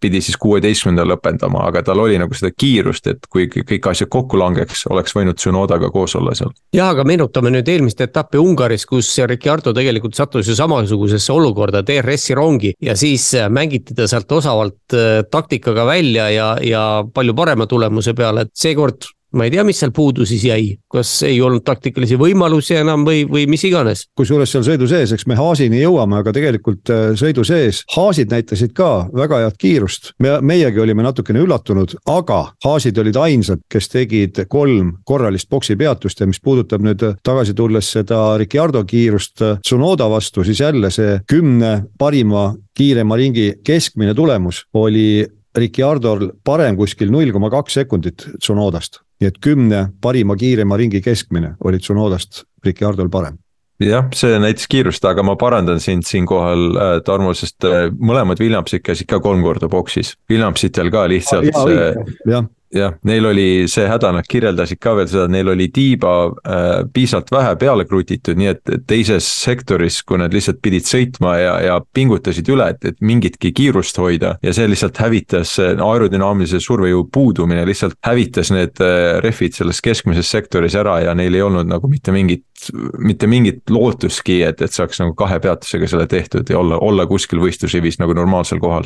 pidi siis kuueteistkümnendal lõpetama, aga tal oli nagu seda kiirust, et kui kõik asjad kokku langeks, oleks võinud Tsunodaga koos olla seal. jah, aga meenutame nüüd eelmist etappi Ungaris, kus Ricciardo tegelikult sattus ju samasugusesse olukorda, DRS-i rongi ja siis mängiti ta sealt osavalt eh, taktikaga välja ja, ja palju parema tulemuse peale, et seekord ma ei tea, mis seal puudu siis jäi, kas ei olnud taktikalisi võimalusi enam või, või mis iganes. kusjuures seal sõidu sees, eks me Haasini jõuame, aga tegelikult äh, sõidu sees Haasid näitasid ka väga head kiirust. me, meiegi olime natukene üllatunud, aga Haasid olid ainsad, kes tegid kolm korralist boksi peatust ja mis puudutab nüüd tagasi tulles seda Ricardo kiirust äh, Tsunoda vastu, siis jälle see kümne parima kiirema ringi keskmine tulemus oli Ricciardol parem kuskil null koma kaks sekundit Tsunodast nii et kümne parima kiirema ringi keskmine oli Tsunodast Ricciardol parem. Jah, see näitas kiirust, aga ma parandan sind siinkohal äh,, Tarmo, sest äh, mõlemad Williamsid käisid ka kolm korda boksis. Williamsitel ka lihtsalt ah, see, jah neil oli see häda, nad kirjeldasid ka veel seda, neil oli tiiba äh, piisavalt vähe peale krutitud, nii et teises sektoris, kui nad lihtsalt pidid sõitma ja, ja pingutasid üle, et, et mingitki kiirust hoida ja see lihtsalt hävitas, aerodünaamilise survejõu puudumine lihtsalt hävitas need äh, rehvid selles keskmises sektoris ära ja neil ei olnud nagu mitte mingit mitte mingit lootustki, et, et saaks nagu kahe peatusega selle tehtud ja olla, olla kuskil võistlusrivis nagu normaalsel kohal.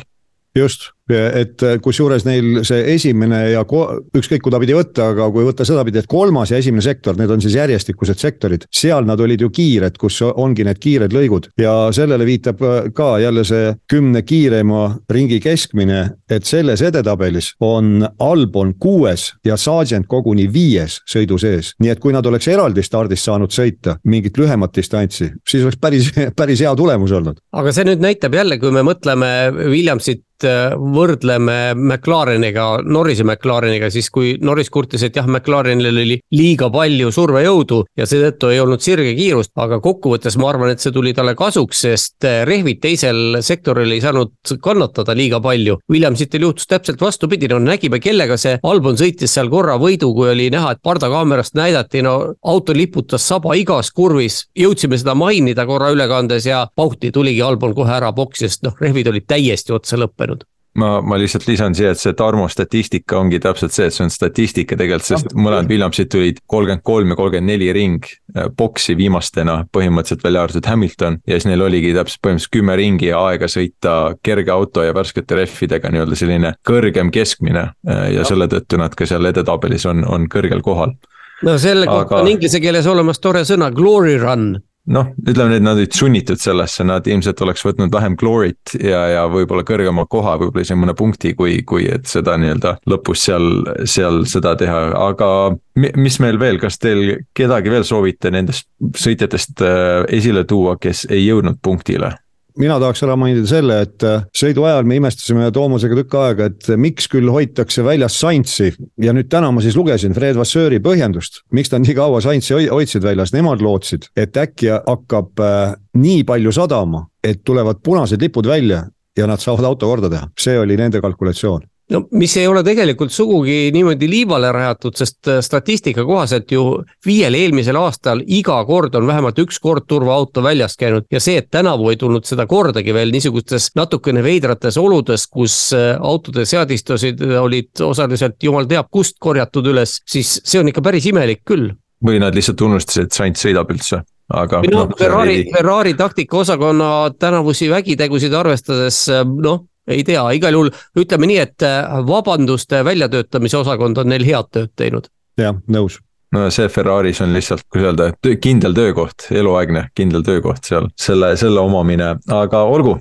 Just, et kusjuures neil see esimene ja ükskõik kuda pidi võtta, aga kui võtta sedapidi, et kolmas ja esimene sektor, need on siis järjestikused sektorid, seal nad olid ju kiired, kus ongi need kiired lõigud ja sellele viitab ka jälle see kümne kiirema ringi keskmine, et selles edetabelis on Albon kuues ja Sargent koguni viies sõidu sees. nii et kui nad oleks eraldi stardis saanud sõita mingit lühemat distantsi, siis oleks päris, päris hea tulemus olnud. aga see nüüd näitab jälle, kui me mõtleme Williamsit Äh, võrdleme McLareniga, Norrise McLareniga, siis kui Norris kurtis, et jah, McLarenil oli liiga palju survejõudu ja seetõttu ei olnud sirge kiirust, aga kokkuvõttes ma arvan, et see tuli talle kasuks, sest äh, rehvid teisel sektoril ei saanud kannatada liiga palju. Williamsitel juhtus täpselt vastupidi, no nägime, kellega see Albon sõitis seal korra võidu, kui oli näha, et pardakaamerast näidati, no auto liputas saba igas kurvis, jõudsime seda mainida korra ülekandes ja pauhti tuligi Albon kohe ära boksist, noh, rehvid olid täiesti otsa lõppenud ma, ma lihtsalt lisan siia, et see Tarmo statistika ongi täpselt see, et see on statistika tegelikult, sest mõlemad Williamsid tulid kolmkümmend kolm ja kolmkümmend neli ring äh, boksi viimastena, põhimõtteliselt välja arvatud Hamilton. ja siis neil oligi täpselt põhimõtteliselt kümme ringi aega sõita kerge auto ja värskete rehvidega nii-öelda selline kõrgem keskmine. Äh, ja selle tõttu nad ka seal edetabelis on, on kõrgel kohal. no selle kohta Aga... on inglise keeles olemas tore sõna glory run noh, ütleme nüüd nad olid sunnitud sellesse, nad ilmselt oleks võtnud vähem glory't ja, ja võib-olla kõrgema koha, võib-olla isegi mõne punkti, kui, kui et seda nii-öelda lõpus seal, seal seda teha, aga mis meil veel, kas teil kedagi veel soovite nendest sõitjatest äh, esile tuua, kes ei jõudnud punktile? Mina tahaks ära mainida selle, et äh, sõidu ajal me imestasime Toomasega tükk aega, et miks küll hoitakse väljas Saintsi. Ja nüüd täna ma siis lugesin Fred Vasseuri põhjendust, miks nad nii kaua Saintsi hoidsid väljas, nemad lootsid, et äkki hakkab äh, nii palju sadama, et tulevad punased lipud välja ja nad saavad auto korda teha, see oli nende kalkulatsioon no mis ei ole tegelikult sugugi niimoodi liivale rajatud, sest äh, statistika kohaselt ju viiel eelmisel aastal iga kord on vähemalt üks kord turvaauto väljas käinud ja see, et tänavu ei tulnud seda kordagi veel niisugustes natukene veidrates oludes, kus äh, autode seadistused olid osaliselt jumal teab kust korjatud üles, siis see on ikka päris imelik küll. või nad lihtsalt unustasid, et sant sõidab üldse aga. no Ferrari, Ferrari taktikaosakonna tänavusi vägitegusid arvestades noh ei tea, igal juhul ütleme nii, et äh, vabanduste väljatöötamise osakond on neil head tööd teinud. jah, nõus no see Ferraris on lihtsalt, kuidas öelda, kindel töökoht, eluaegne kindel töökoht seal, selle, selle omamine, aga olgu.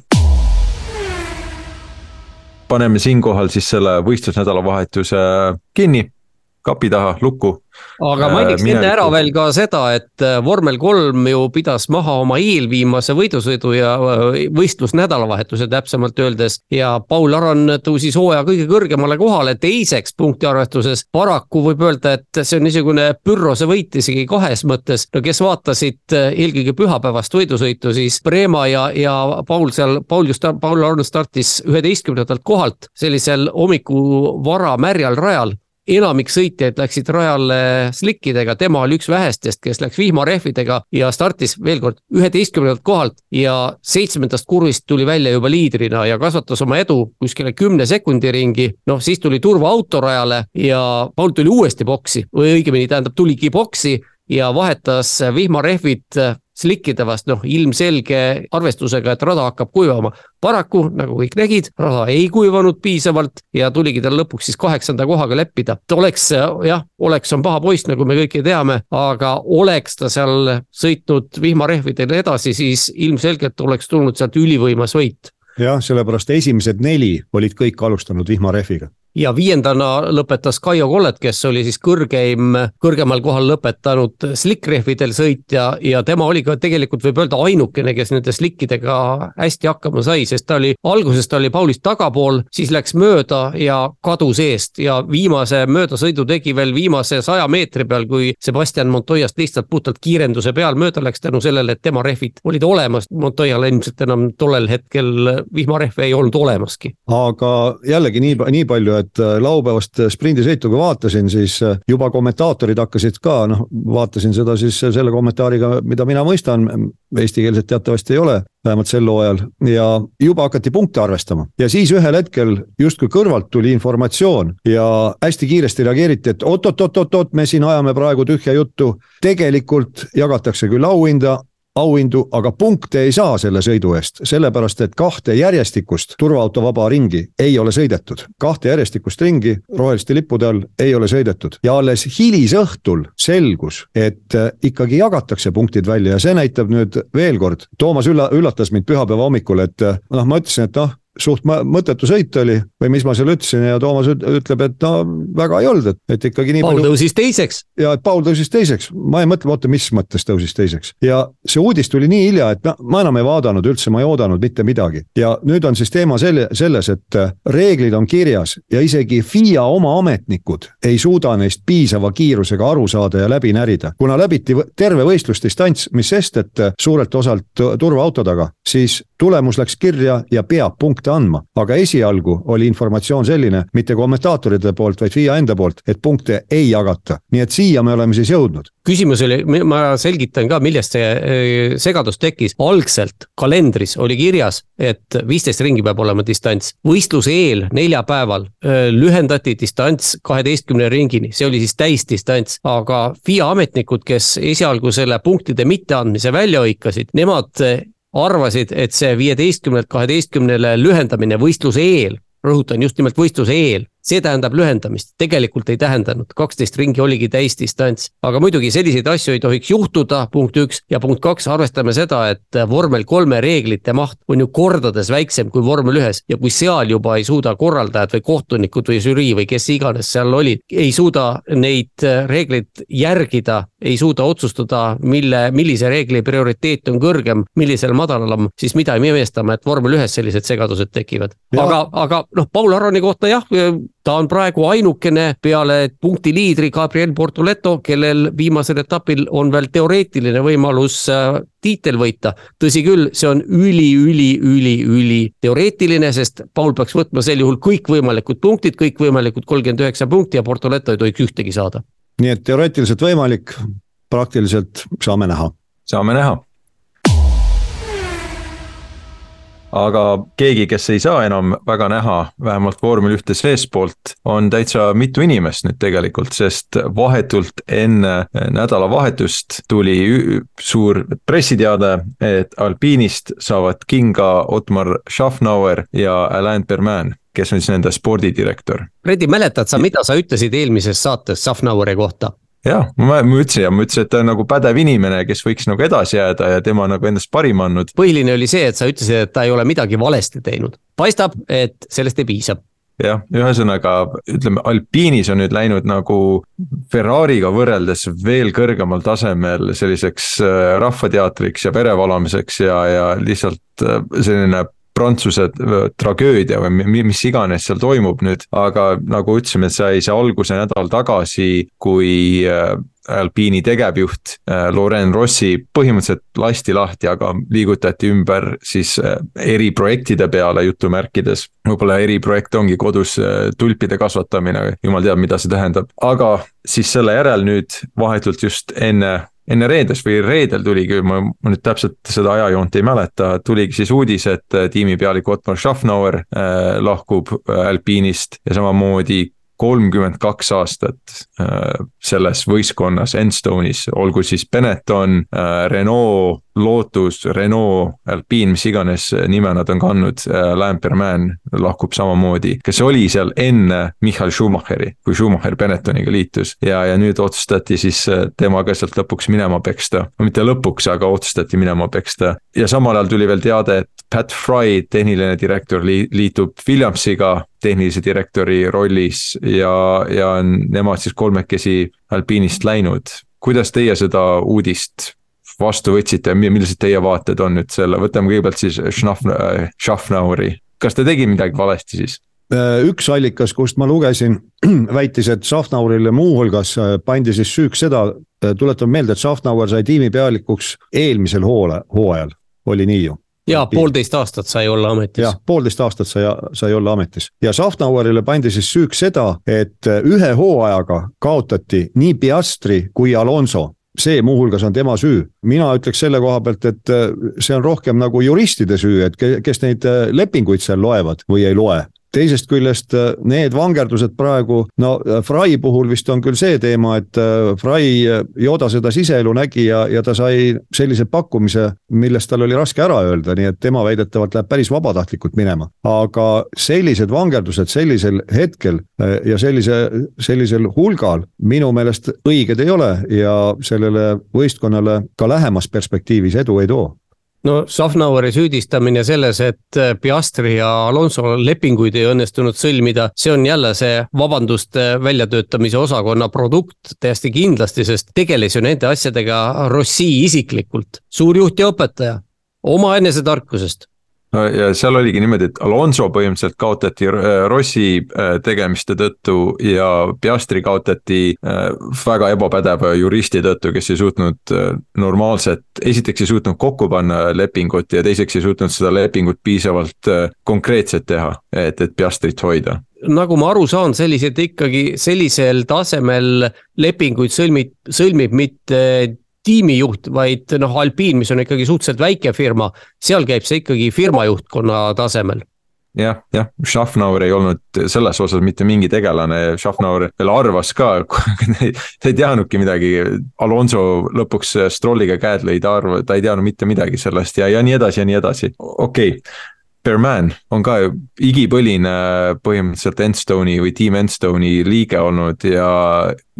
paneme siinkohal siis selle võistlusnädalavahetuse kinni, kapi taha, lukku aga mainiks enne ära veel ka seda, et äh, vormel kolm ju pidas maha oma eelviimase võidusõidu ja äh, võistlusnädalavahetuse täpsemalt öeldes. ja Paul Aron tõusis hooaja kõige kõrgemale kohale teiseks punktiarvestuses. paraku võib öelda, et see on niisugune pürrose võit isegi kahes mõttes. no kes vaatasid äh, eelkõige pühapäevast võidusõitu, siis Preema ja, ja Paul seal, Paul just, Paul Aron startis üheteistkümnendalt kohalt sellisel hommiku vara märjal rajal enamik sõitjaid läksid rajale slikkidega, tema oli üks vähestest, kes läks vihmarehvidega ja startis veel kord üheteistkümnendalt kohalt ja seitsmendast kurvist tuli välja juba liidrina ja kasvatas oma edu kuskile kümne sekundi ringi. noh, siis tuli turvaauto rajale ja Paul tuli uuesti boksi või õigemini tähendab, tuligi boksi ja vahetas vihmarehvid slikkide vast, noh ilmselge arvestusega, et rada hakkab kuivama. paraku, nagu kõik nägid, rada ei kuivanud piisavalt ja tuligi tal lõpuks siis kaheksanda kohaga leppida. oleks jah, oleks on paha poiss, nagu me kõik teame, aga oleks ta seal sõitnud vihmarehvidel edasi, siis ilmselgelt oleks tulnud sealt ülivõimas võit jah, sellepärast esimesed neli olid kõik alustanud vihmarehviga ja viiendana lõpetas Kaio Kollet, kes oli siis kõrgeim, kõrgemal kohal lõpetanud slick-rehvidel sõitja ja tema oli ka tegelikult võib öelda ainukene, kes nende slickidega hästi hakkama sai, sest ta oli, alguses ta oli Paulist tagapool, siis läks mööda ja kadus eest ja viimase möödasõidu tegi veel viimase saja meetri peal, kui Sebastian Montoyast lihtsalt puhtalt kiirenduse peal mööda läks tänu sellele, et tema rehvid olid olemas. Montoyal ilmselt enam tollel hetkel vihmarehve ei olnud olemaski. aga jällegi nii, nii palju, et et äh, laupäevast sprindisõitu kui vaatasin, siis äh, juba kommentaatorid hakkasid ka, noh, vaatasin seda siis selle kommentaariga, mida mina mõistan, eestikeelset teatavasti ei ole, vähemalt sel hooajal ja juba hakati punkte arvestama ja siis ühel hetkel justkui kõrvalt tuli informatsioon ja hästi kiiresti reageeriti, et oot-oot-oot-oot, me siin ajame praegu tühja juttu. tegelikult jagatakse küll auhinda, auhindu, aga punkte ei saa selle sõidu eest, sellepärast et kahte järjestikust turvaauto vaba ringi ei ole sõidetud. kahte järjestikust ringi roheliste lippude all ei ole sõidetud ja alles hilisõhtul selgus, et äh, ikkagi jagatakse punktid välja ja see näitab nüüd veel kord, Toomas ülla-, üllatas mind pühapäeva hommikul, et äh, noh, ma ütlesin, et noh suht mõttetu sõit oli või mis ma seal ütlesin ja Toomas ütleb, et no väga ei olnud, et, et ikkagi nii Paul palju. tõusis teiseks. ja et Paul tõusis teiseks, ma ei mõtle, oota, mis mõttes tõusis teiseks ja see uudis tuli nii hilja, et ma, ma enam ei vaadanud üldse, ma ei oodanud mitte midagi. ja nüüd on siis teema selle, selles, et äh, reeglid on kirjas ja isegi FIA oma ametnikud ei suuda neist piisava kiirusega aru saada ja läbi närida. kuna läbiti terve võistlusdistants, mis sest, et äh, suurelt osalt turvaauto taga, siis tulemus läks kirja ja peab punkte andma, aga esialgu oli informatsioon selline, mitte kommentaatorite poolt, vaid FIA enda poolt, et punkte ei jagata. nii et siia me oleme siis jõudnud. küsimus oli, ma selgitan ka, millest see äh, segadus tekkis, algselt kalendris oli kirjas, et viisteist ringi peab olema distants. võistluse eel neljapäeval äh, lühendati distants kaheteistkümne ringini, see oli siis täisdistants, aga FIA ametnikud, kes esialgu selle punktide mitteandmise välja hõikasid, nemad arvasid, et see viieteistkümnelt kaheteistkümnele lühendamine võistluse eel, rõhutan just nimelt võistluse eel, see tähendab lühendamist, tegelikult ei tähendanud, kaksteist ringi oligi täisdistants. aga muidugi selliseid asju ei tohiks juhtuda, punkt üks, ja punkt kaks, arvestame seda, et vormel kolme reeglite maht on ju kordades väiksem kui vormel ühes ja kui seal juba ei suuda korraldajad või kohtunikud või žürii või kes iganes seal olid, ei suuda neid reegleid järgida, ei suuda otsustada, mille, millise reegli prioriteet on kõrgem, millisel madalam, siis mida me imestame, et vormel ühes sellised segadused tekivad. aga, aga noh, Paul Aroni kohta jah ta on praegu ainukene peale punkti liidri Gabriel Portoleto, kellel viimasel etapil on veel teoreetiline võimalus äh, tiitel võita. tõsi küll, see on üli, üli, üli, üli teoreetiline, sest Paul peaks võtma sel juhul kõikvõimalikud punktid, kõikvõimalikud kolmkümmend üheksa punkti ja Portoleto ei tohiks ühtegi saada. nii et teoreetiliselt võimalik, praktiliselt saame näha. saame näha aga keegi, kes ei saa enam väga näha, vähemalt vormel ühte seestpoolt, on täitsa mitu inimest nüüd tegelikult, sest vahetult enne nädalavahetust tuli suur pressiteade, et alpiinist saavad kinga Otmar Schaffnauer ja Alain Berman kes on siis nende spordidirektor. Fredi, mäletad sa, mida sa ütlesid eelmises saates Schaffnaueri kohta? Jah, ma, ma ütlesin ja ma ütlesin, et ta on nagu pädev inimene, kes võiks nagu edasi jääda ja tema nagu endast parima andnud. põhiline oli see, et sa ütlesid, et ta ei ole midagi valesti teinud. paistab, et sellest ei piisa jah, ühesõnaga ütleme, alpiinis on nüüd läinud nagu Ferrari'ga võrreldes veel kõrgemal tasemel selliseks äh, rahvateatriks ja verevalamiseks ja, ja lihtsalt äh, selline Prantsuse äh, tragöödia või mis iganes seal toimub nüüd, aga nagu ütlesime, sai see alguse nädal tagasi, kui äh, Alpiini tegevjuht äh, Loren Rossi põhimõtteliselt lasti lahti, aga liigutati ümber siis eriprojektide peale jutumärkides. võib-olla eriprojekt ongi kodus tulpide kasvatamine, jumal teab, mida see tähendab, aga siis selle järel nüüd vahetult just enne enne reedest või reedel tuligi, ma, nüüd täpselt seda ajajoont ei mäleta, tuligi siis uudis, et äh, tiimipealik Otmar Schaffnauer äh, lahkub äh, Alpiinist ja samamoodi kolmkümmend kaks aastat äh, selles võistkonnas Enstone'is, olgu siis Benetton äh,, Renault, Lotus, Renault, Alpine, mis iganes nime nad on kandnud äh,, Lamperman lahkub samamoodi, kes oli seal enne Michael Schumacheri, kui Schumacher Benettoniga liitus. ja, ja nüüd otsustati siis äh, temaga sealt lõpuks minema peksta, mitte lõpuks, aga otsustati minema peksta. ja samal ajal tuli veel teade, et Pat Fry, tehniline direktor, liitub Williamsiga tehnilise direktori rollis ja, ja nemad siis kolmekesi alpiinist läinud. kuidas teie seda uudist vastu võtsite ja millised teie vaated on nüüd selle, võtame kõigepealt siis Schaffnauri, kas ta tegi midagi valesti siis? Äh, üks allikas, kust ma lugesin, väitis, et Schaffnaurile muuhulgas äh, pandi siis süüks seda, äh, tuletan meelde, et Schaffnauer sai tiimipealikuks eelmisel hoole, hooajal, oli nii ju ja poolteist aastat sai olla ametis. jah, poolteist aastat sai, sai olla ametis ja Schaffnauerile pandi siis süüks seda, et ühe hooajaga kaotati nii Piastri kui Alonso see muuhulgas on tema süü. mina ütleks selle koha pealt, et see on rohkem nagu juristide süü, et kes neid lepinguid seal loevad või ei loe teisest küljest äh, need vangerdused praegu, no äh, Fry puhul vist on küll see teema, et äh, Fry Yoda seda siseelu nägi ja, ja ta sai sellise pakkumise, millest tal oli raske ära öelda, nii et tema väidetavalt läheb päris vabatahtlikult minema. aga sellised vangerdused sellisel hetkel ja sellise, sellisel hulgal minu meelest õiged ei ole ja sellele võistkonnale ka lähemas perspektiivis edu ei too no Schaffnaueri süüdistamine selles, et Piastri ja Alonso lepinguid ei õnnestunud sõlmida, see on jälle see vabanduste väljatöötamise osakonna produkt täiesti kindlasti, sest tegeles ju nende asjadega Rossi isiklikult, suur juht ja õpetaja, oma enesetarkusest ja seal oligi niimoodi, et Alonso põhimõtteliselt kaotati äh, Rossi äh, tegemiste tõttu ja Piastri kaotati äh, väga ebapädeva juristi tõttu, kes ei suutnud normaalset, esiteks ei suutnud kokku panna lepingut ja teiseks ei suutnud seda lepingut piisavalt konkreetset teha, et, et Piastrit hoida. Nagu ma aru saan, sellised ikkagi sellisel tasemel lepinguid sõlmib, sõlmib mitte tiimijuht, vaid noh, Alpine, mis on ikkagi suhteliselt väike firma, seal käib see ikkagi firma juhtkonna tasemel. Jah, jah, Schaffnauer ei olnud selles osas mitte mingi tegelane, Schaffnauer veel arvas ka ta ei teadnudki midagi, Alonso lõpuks Strolliga käed lõi, ta arv-, ta ei teadnud mitte midagi sellest ja, ja nii edasi ja nii edasi, okei okay Berman on ka igipõline põhimõtteliselt Enstone'i või Team Enstone'i liige olnud ja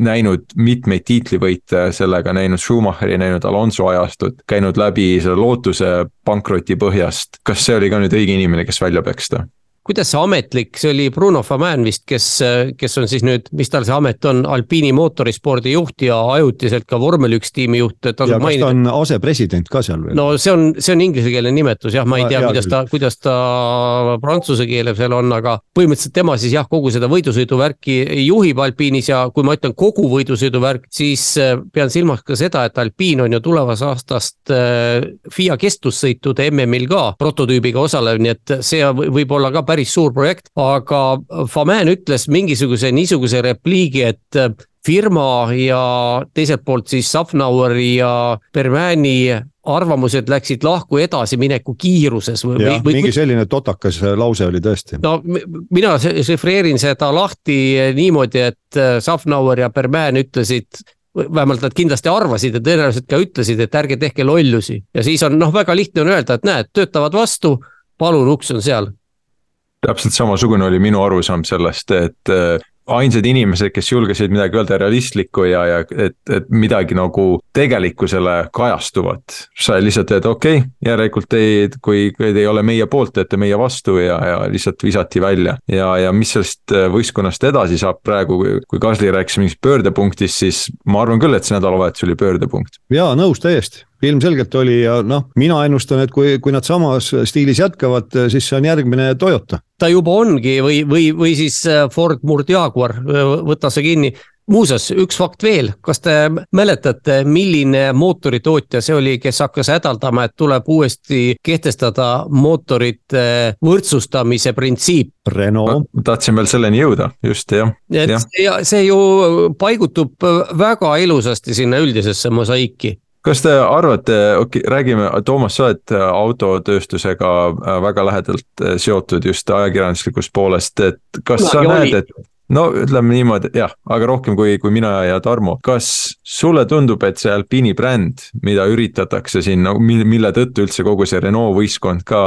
näinud mitmeid tiitlivõite sellega, näinud Schumacheri, näinud Alonso ajastut, käinud läbi selle lootuse pankroti põhjast. kas see oli ka nüüd õige inimene, kes välja peksta? Kuidas see ametlik, see oli Bruno Famin vist, kes, kes on siis nüüd, mis tal see amet on, Alpiini mootorispordi juht ja ajutiselt ka vormel üks tiimi juht. ja kas mainida... ta on asepresident ka seal veel? no see on, see on inglisekeelne nimetus jah, ma ei tea, kuidas ta, kuidas ta prantsuse keeles veel on, aga põhimõtteliselt tema siis jah, kogu seda võidusõiduvärki juhib Alpiinis ja kui ma ütlen kogu võidusõiduvärk, siis äh, pean silmas ka seda, et Alpiin on ju tulevast aastast äh, FIA kestvussõitude MM-il ka prototüübiga osalev, nii et see võib olla ka päris suur projekt, aga Famen ütles mingisuguse niisuguse repliigi, et äh, firma ja teiselt poolt siis Safnaueri ja Bermani arvamused läksid lahku edasimineku kiiruses või, ja, või. mingi selline totakas lause oli tõesti. no mina šifreerin seda lahti niimoodi, et äh, Safnauer ja Berman ütlesid vähemalt nad kindlasti arvasid ja tõenäoliselt ka ütlesid, et ärge tehke lollusi ja siis on noh, väga lihtne on öelda, et näed, töötavad vastu, palun, uks on seal täpselt samasugune oli minu arusaam sellest, et äh, ainsad inimesed, kes julgesid midagi öelda realistlikku ja, ja et, et midagi nagu tegelikkusele kajastuvat. sa lihtsalt teed okei okay,, järelikult ei, kui, kui te ei ole meie poolt, teete meie vastu ja, ja lihtsalt visati välja. ja, ja mis sellest äh, võistkonnast edasi saab praegu, kui Kasli rääkis mingist pöördepunktist, siis ma arvan küll, et see nädalavahetus oli pöördepunkt. jaa, nõus täiesti ilmselgelt oli ja noh, mina ennustan, et kui, kui nad samas stiilis jätkavad, siis see on järgmine Toyota. ta juba ongi või, või, või siis äh, Ford Mur Jaguar, võta see kinni muuseas, üks fakt veel, kas te mäletate, milline mootoritootja see oli, kes hakkas hädaldama, et tuleb uuesti kehtestada mootorite võrdsustamise printsiip? Renault. tahtsin veel selleni jõuda, just jah. et ja. ja see ju paigutub väga ilusasti sinna üldisesse mosaiiki kas te arvate, okei okay,, räägime, Toomas, sa oled autotööstusega äh, väga lähedalt äh, seotud just ajakirjanduslikust poolest, et kas no, sa näed, et no ütleme niimoodi, jah, aga rohkem kui, kui mina ja Tarmo, kas sulle tundub, et see Alpine'i bränd, mida üritatakse siin no, mille tõttu üldse kogu see Renault võistkond ka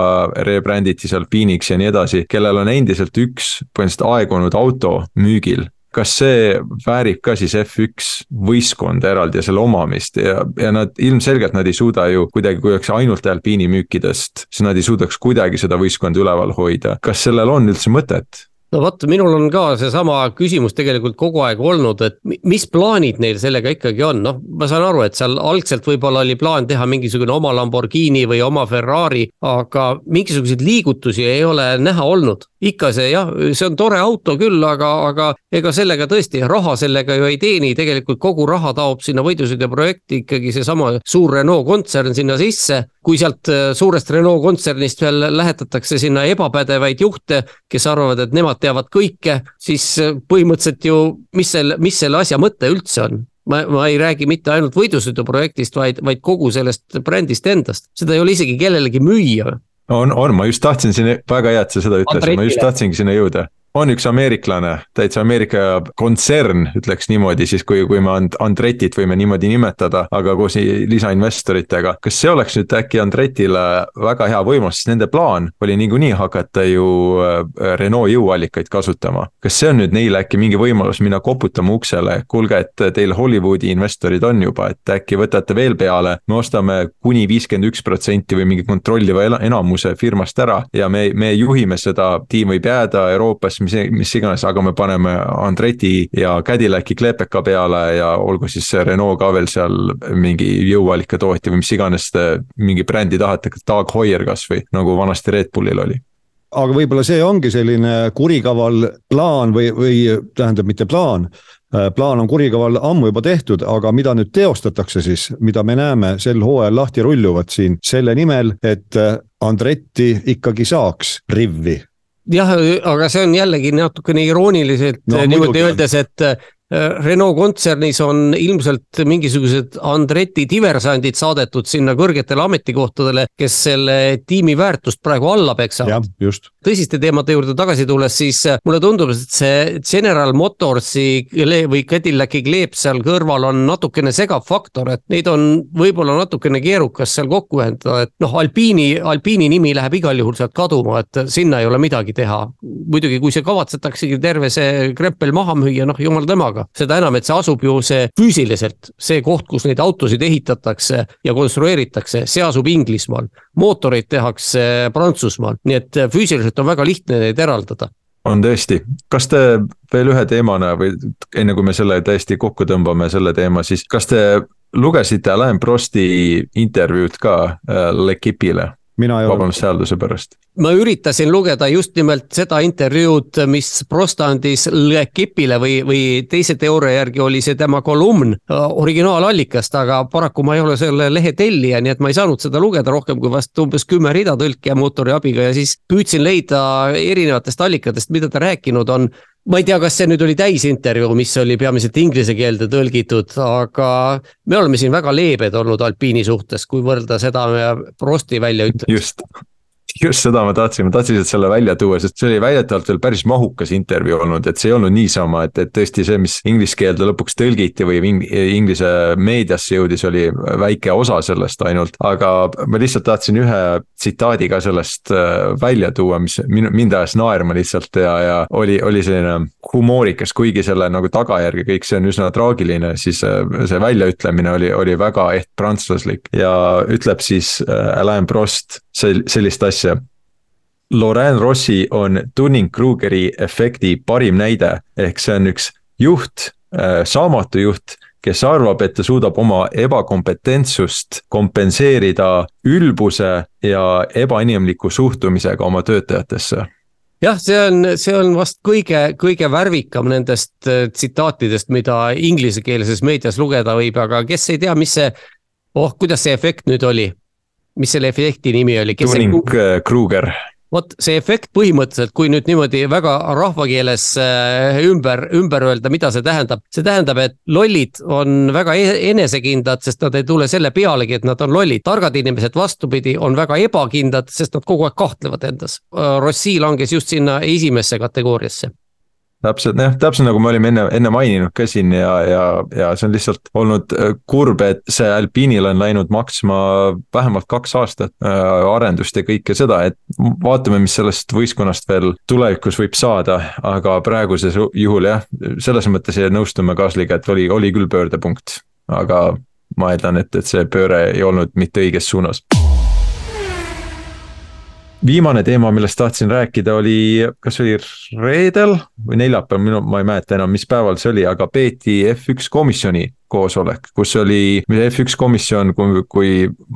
rebränditi Alpine'iks ja nii edasi, kellel on endiselt üks põhimõtteliselt aegunud auto müügil kas see väärib ka siis F1 võistkonda eraldi ja selle omamist ja, ja nad ilmselgelt nad ei suuda ju kuidagi, kui oleks ainult Alpine'i müükidest, siis nad ei suudaks kuidagi seda võistkonda üleval hoida. kas sellel on üldse mõtet? no vot, minul on ka seesama küsimus tegelikult kogu aeg olnud, et mis plaanid neil sellega ikkagi on, noh, ma saan aru, et seal algselt võib-olla oli plaan teha mingisugune oma Lamborghini või oma Ferrari, aga mingisuguseid liigutusi ei ole näha olnud. Ikka see jah, see on tore auto küll, aga, aga ega sellega tõesti raha sellega ju ei teeni, tegelikult kogu raha taob sinna võidusõiduprojekti ikkagi seesama suur Renault kontsern sinna sisse. Kui sealt äh, suurest Renault kontsernist veel lähetatakse sinna ebapädevaid juhte, kes arvavad, et nemad teavad kõike, siis äh, põhimõtteliselt ju, mis selle, mis selle asja mõte üldse on? ma, ma ei räägi mitte ainult võidusõiduprojektist, vaid, vaid kogu sellest brändist endast, seda ei ole isegi kellelegi müüa on, on, ma just tahtsin siin, väga hea, et sa seda ütlesid, ma just tahtsingi sinna jõuda on üks ameeriklane, täitsa Ameerika kontsern, ütleks niimoodi siis, kui, kui me Andretit võime niimoodi nimetada, aga koos lisainvestoritega. kas see oleks nüüd äkki Andretile väga hea võimalus, sest nende plaan oli niikuinii hakata ju äh, Renault jõuallikaid kasutama. kas see on nüüd neile äkki mingi võimalus minna koputama uksele, kuulge, et teil Hollywoodi investorid on juba, et äkki võtate veel peale, me ostame kuni viiskümmend üks protsenti või mingi kontrolliva enamuse firmast ära ja me, me juhime seda, tiim võib jääda Euroopasse mis, mis iganes, aga me paneme Andreti ja Cadillaci Klepeka peale ja olgu siis see Renault ka veel seal mingi jõuallika tootja või mis iganes te mingi brändi tahate, Tag Heuer kasvõi, nagu vanasti Red Bullil oli. Aga võib-olla see ongi selline kurikaval plaan või, või tähendab, mitte plaan, äh, plaan on kurikaval ammu juba tehtud, aga mida nüüd teostatakse siis, mida me näeme sel hooajal lahti rulluvat siin selle nimel, et äh, Andretti ikkagi saaks rivvi jah, aga see on jällegi natukene irooniliselt no, niimoodi öeldes, et Renault kontsernis on ilmselt mingisugused Andreti diversandid saadetud sinna kõrgetele ametikohtadele, kes selle tiimi väärtust praegu alla peksavad. tõsiste teemade juurde tagasi tulles, siis äh, mulle tundub, et see General Motorsi või Cadillaci kleep seal kõrval on natukene segav faktor, et neid on võib-olla natukene keerukas seal kokku ühendada, et noh, Alpiini, Alpiini nimi läheb igal juhul sealt kaduma, et sinna ei ole midagi teha. muidugi, kui see kavatsetaksegi terve see krempel maha müüa, noh jumal temaga teemaga. seda enam, et see asub ju see füüsiliselt, see koht, kus neid autosid ehitatakse ja konstrueeritakse, see asub Inglismaal. mootoreid tehakse Prantsusmaal, nii et füüsiliselt on väga lihtne neid eraldada on tõesti, kas te veel ühe teemana või enne kui me selle täiesti kokku tõmbame, selle teema, siis kas te lugesite Alain Prosti intervjuud ka äh, L'Equipile? Vabandust häälduse pärast. ma üritasin lugeda just nimelt seda intervjuud, mis Prost andis L'Equipile või, või teise teooria järgi oli see tema kolumn äh, originaalallikast, aga paraku ma ei ole selle lehe tellija, nii et ma ei saanud seda lugeda rohkem kui vast umbes kümme rida tõlke ja mootori abiga ja siis püüdsin leida erinevatest allikatest, mida ta rääkinud on ma ei tea, kas see nüüd oli täisintervjuu, mis oli peamiselt inglise keelde tõlgitud, aga me oleme siin väga leebed olnud alpiini suhtes, kui võrrelda seda Prosti väljaütlemist. Just seda ma tahtsin, ma tahtsin lihtsalt selle välja tuua, sest see oli väidetavalt veel päris mahukas intervjuu olnud, et see ei olnud niisama, et, et tõesti see, mis inglise keelde lõpuks tõlgiti või inglise meediasse jõudis, oli väike osa sellest ainult. aga ma lihtsalt tahtsin ühe tsitaadi ka sellest äh, välja tuua, mis minu, mind ajas naerma lihtsalt ja, ja oli, oli selline humoorikas, kuigi selle nagu tagajärg ja kõik see on üsna traagiline, siis äh, see väljaütlemine oli, oli väga eht prantslaslik ja ütleb siis äh, Alain Prost sel-, sellist asja. Lorraine Rossi on Dunning-Krugeri efekti parim näide, ehk see on üks juht, äh, saamatu juht, kes arvab, et ta suudab oma ebakompetentsust kompenseerida ülbuse ja ebainimliku suhtumisega oma töötajatesse jah, see on, see on vast kõige, kõige värvikam nendest äh, tsitaatidest, mida inglisekeelses meedias lugeda võib, aga kes ei tea, mis see, oh, kuidas see efekt nüüd oli? Mis selle efekti nimi oli? Dunning-Kruger vot see efekt põhimõtteliselt, kui nüüd niimoodi väga rahvakeeles äh, ümber, ümber öelda, mida see tähendab. see tähendab, et lollid on väga e-, enesekindlad, sest nad ei tule selle pealegi, et nad on lollid. targad inimesed, vastupidi, on väga ebakindlad, sest nad kogu aeg kahtlevad endas. Äh, Rossi langes just sinna esimesse kategooriasse täpselt jah, täpselt nagu me olime enne, enne maininud ka siin ja, ja, ja see on lihtsalt olnud äh, kurb, et see Alpine'il on läinud maksma vähemalt kaks aastat äh, arendust ja kõike seda, et vaatame, mis sellest võistkonnast veel tulevikus võib saada, aga praeguses juhul jah, selles mõttes nõustume Kaasliga, et oli, oli küll pöördepunkt, aga ma eeldan, et, et see pööre ei olnud mitte õiges suunas viimane teema, millest tahtsin rääkida, oli, kas oli reedel või neljapäeval, minu, ma ei mäleta enam, mis päeval see oli, aga peeti F1 komisjoni koosolek, kus oli F1 komisjon, kui, kui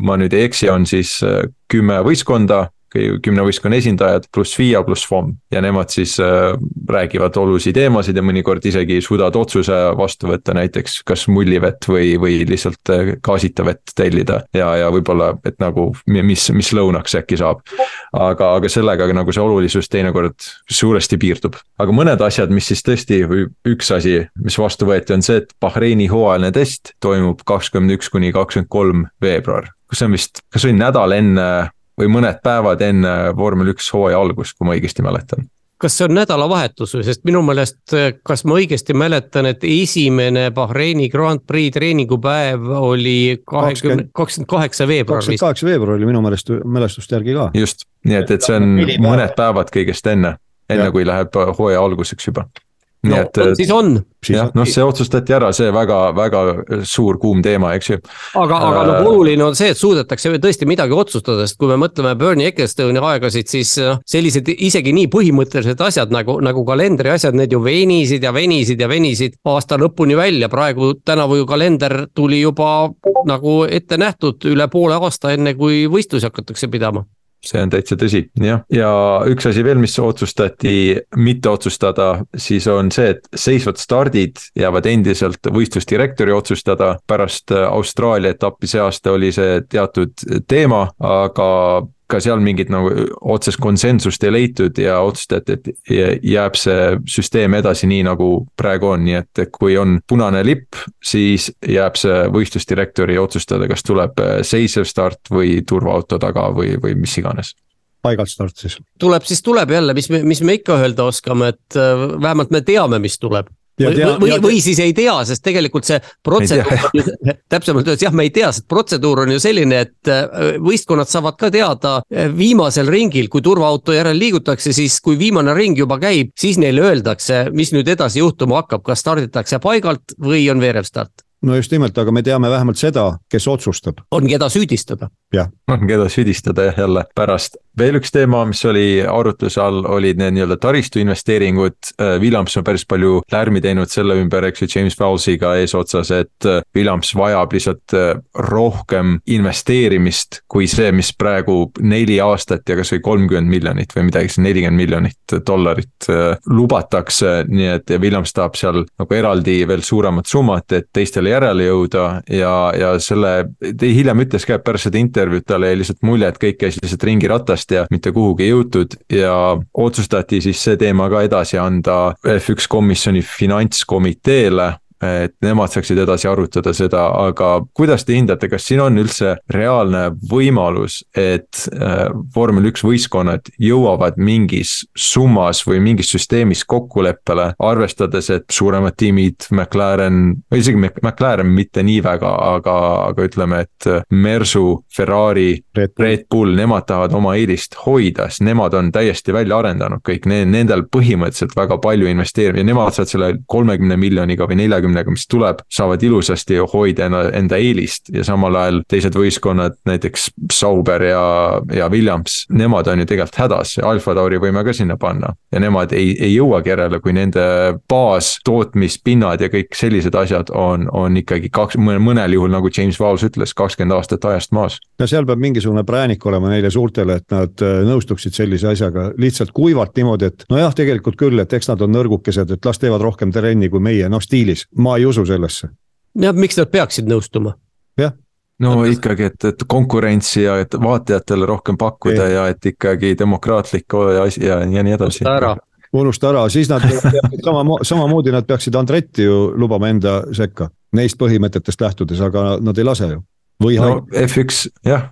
ma nüüd ei eksi, on siis äh, kümme võistkonda kümne võistkonna esindajad pluss FIA pluss FOM. Ja nemad siis äh, räägivad olulisi teemasid ja mõnikord isegi suudavad otsuse vastu võtta, näiteks kas mullivett või, või lihtsalt äh, gaasita vett tellida. Ja, ja võib-olla, et nagu mis, mis lõunaks äkki saab. aga, aga sellega nagu see olulisus teinekord suuresti piirdub, aga mõned asjad, mis siis tõesti või üks asi, mis vastu võeti, on see, et Bahreini hooajaline test toimub kakskümmend üks kuni kakskümmend kolm veebruar. See on vist, kas oli nädal enne või mõned päevad enne vormel üks hooaja algust, kui ma õigesti mäletan kas see on nädalavahetus või, sest minu meelest, kas ma õigesti mäletan, et esimene Bahreini Grand Prix treeningupäev oli kahekümne, kakskümmend kaheksa veebruar. kakskümmend kaheksa veebruar oli minu meelest, mälestuste järgi ka. just, nii et, et see on mõned päevad kõigest enne, enne ja. kui läheb hooaja alguseks juba nii no, et. siis on. jah, noh, see otsustati ära, see väga-väga suur kuum teema, eks ju. aga, aga noh, oluline on see, et suudetakse tõesti midagi otsustada, sest kui me mõtleme Bernie Ecclestoni aegasid, siis noh, sellised isegi nii põhimõttelised asjad nagu, nagu kalendri asjad, need ju venisid ja venisid ja venisid aasta lõpuni välja, praegu tänavu ju kalender tuli juba nagu ette nähtud üle poole aasta, enne kui võistlusi hakatakse pidama see on täitsa tõsi, jah, ja üks asi veel, mis otsustati mitte otsustada, siis on see, et seisvad stardid jäävad endiselt võistlusdirektori otsustada. pärast Austraalia etappi see aasta oli see teatud teema, aga ka seal mingit nagu otsest konsensust ei leitud ja otsustati, et jääb see süsteem edasi nii, nagu praegu on, nii et kui on punane lipp, siis jääb see võistlusdirektori otsustada, kas tuleb seisev start või turvaauto taga või, või mis iganes. Paigalt start siis. tuleb, siis tuleb jälle, mis me, mis me ikka öelda oskame, et äh, vähemalt me teame, mis tuleb või, või, või siis ei tea, sest tegelikult see protseduur, täpsemalt öeldes jah, me ei tea, sest protseduur on ju selline, et äh, võistkonnad saavad ka teada äh, viimasel ringil, kui turvaauto järel liigutakse, siis kui viimane ring juba käib, siis neile öeldakse, mis nüüd edasi juhtuma hakkab, kas starditakse paigalt või on veerev start no just nimelt, aga me teame vähemalt seda, kes otsustab. on, keda süüdistada. on, keda süüdistada jah, jälle pärast. Veel üks teema, mis oli arutluse all, olid need nii-öelda taristu investeeringud. Äh, Williams on päris palju lärmi teinud selle ümber, eks ju, James Fowlesiga eesotsas, et äh, Williams vajab lihtsalt äh, rohkem investeerimist kui see, mis praegu neli aastat ja kasvõi kolmkümmend miljonit või midagi, nelikümmend miljonit dollarit lubatakse. nii et Williams tahab seal nagu eraldi veel suuremat summat, et teistele järele jõuda ja, ja selle, hiljem ütles ka, et pärast seda intervjuud talle jäi lihtsalt mulje, et kõik käis lihtsalt ringiratast ja mitte kuhugi ei jõutud ja otsustati siis see teema ka edasi anda F1 komisjoni finantskomiteele et nemad saaksid edasi arutada seda, aga kuidas te hindate, kas siin on üldse reaalne võimalus, et äh, vormel üks võistkonnad jõuavad mingis summas või mingis süsteemis kokkuleppele, arvestades, et suuremad tiimid, McLaren, või isegi McLaren mitte nii väga, aga, aga ütleme, et Mersu, Ferrari, Red Bull, nemad tahavad oma eelist hoida, sest nemad on täiesti välja arendanud kõik, nendel põhimõtteliselt väga palju investeerib ja nemad saavad selle kolmekümne miljoniga või neljakümne kahekümnega, mis tuleb, saavad ilusasti hoida enda eelist. Ja samal ajal teised võistkonnad, näiteks Sauber ja, ja Williams, nemad on ju tegelikult hädas, Alfa Tauri võime ka sinna panna. ja nemad ei, ei jõuagi järele, kui nende baastootmispinnad ja kõik sellised asjad on, on ikkagi kaks, mõnel juhul, nagu James Vowles ütles, kakskümmend aastat ajast maas. no seal peab mingisugune präänik olema neile suurtele, et nad äh, nõustuksid sellise asjaga, lihtsalt kuivalt niimoodi, et nojah, tegelikult küll, et eks nad on nõrgukesed, et las teevad rohkem trenni kui meie, noh stiilis ma ei usu sellesse. jah, miks nad peaksid nõustuma? jah no Täpselt. ikkagi, et, et konkurentsi ja et vaatajatele rohkem pakkuda ei. ja et ikkagi demokraatlik asi ja, ja nii edasi. unusta ära, siis nad peaksid sama, samamoodi nad peaksid Andretti ju lubama enda sekka, neist põhimõtetest lähtudes, aga nad ei lase ju või no F1 jah,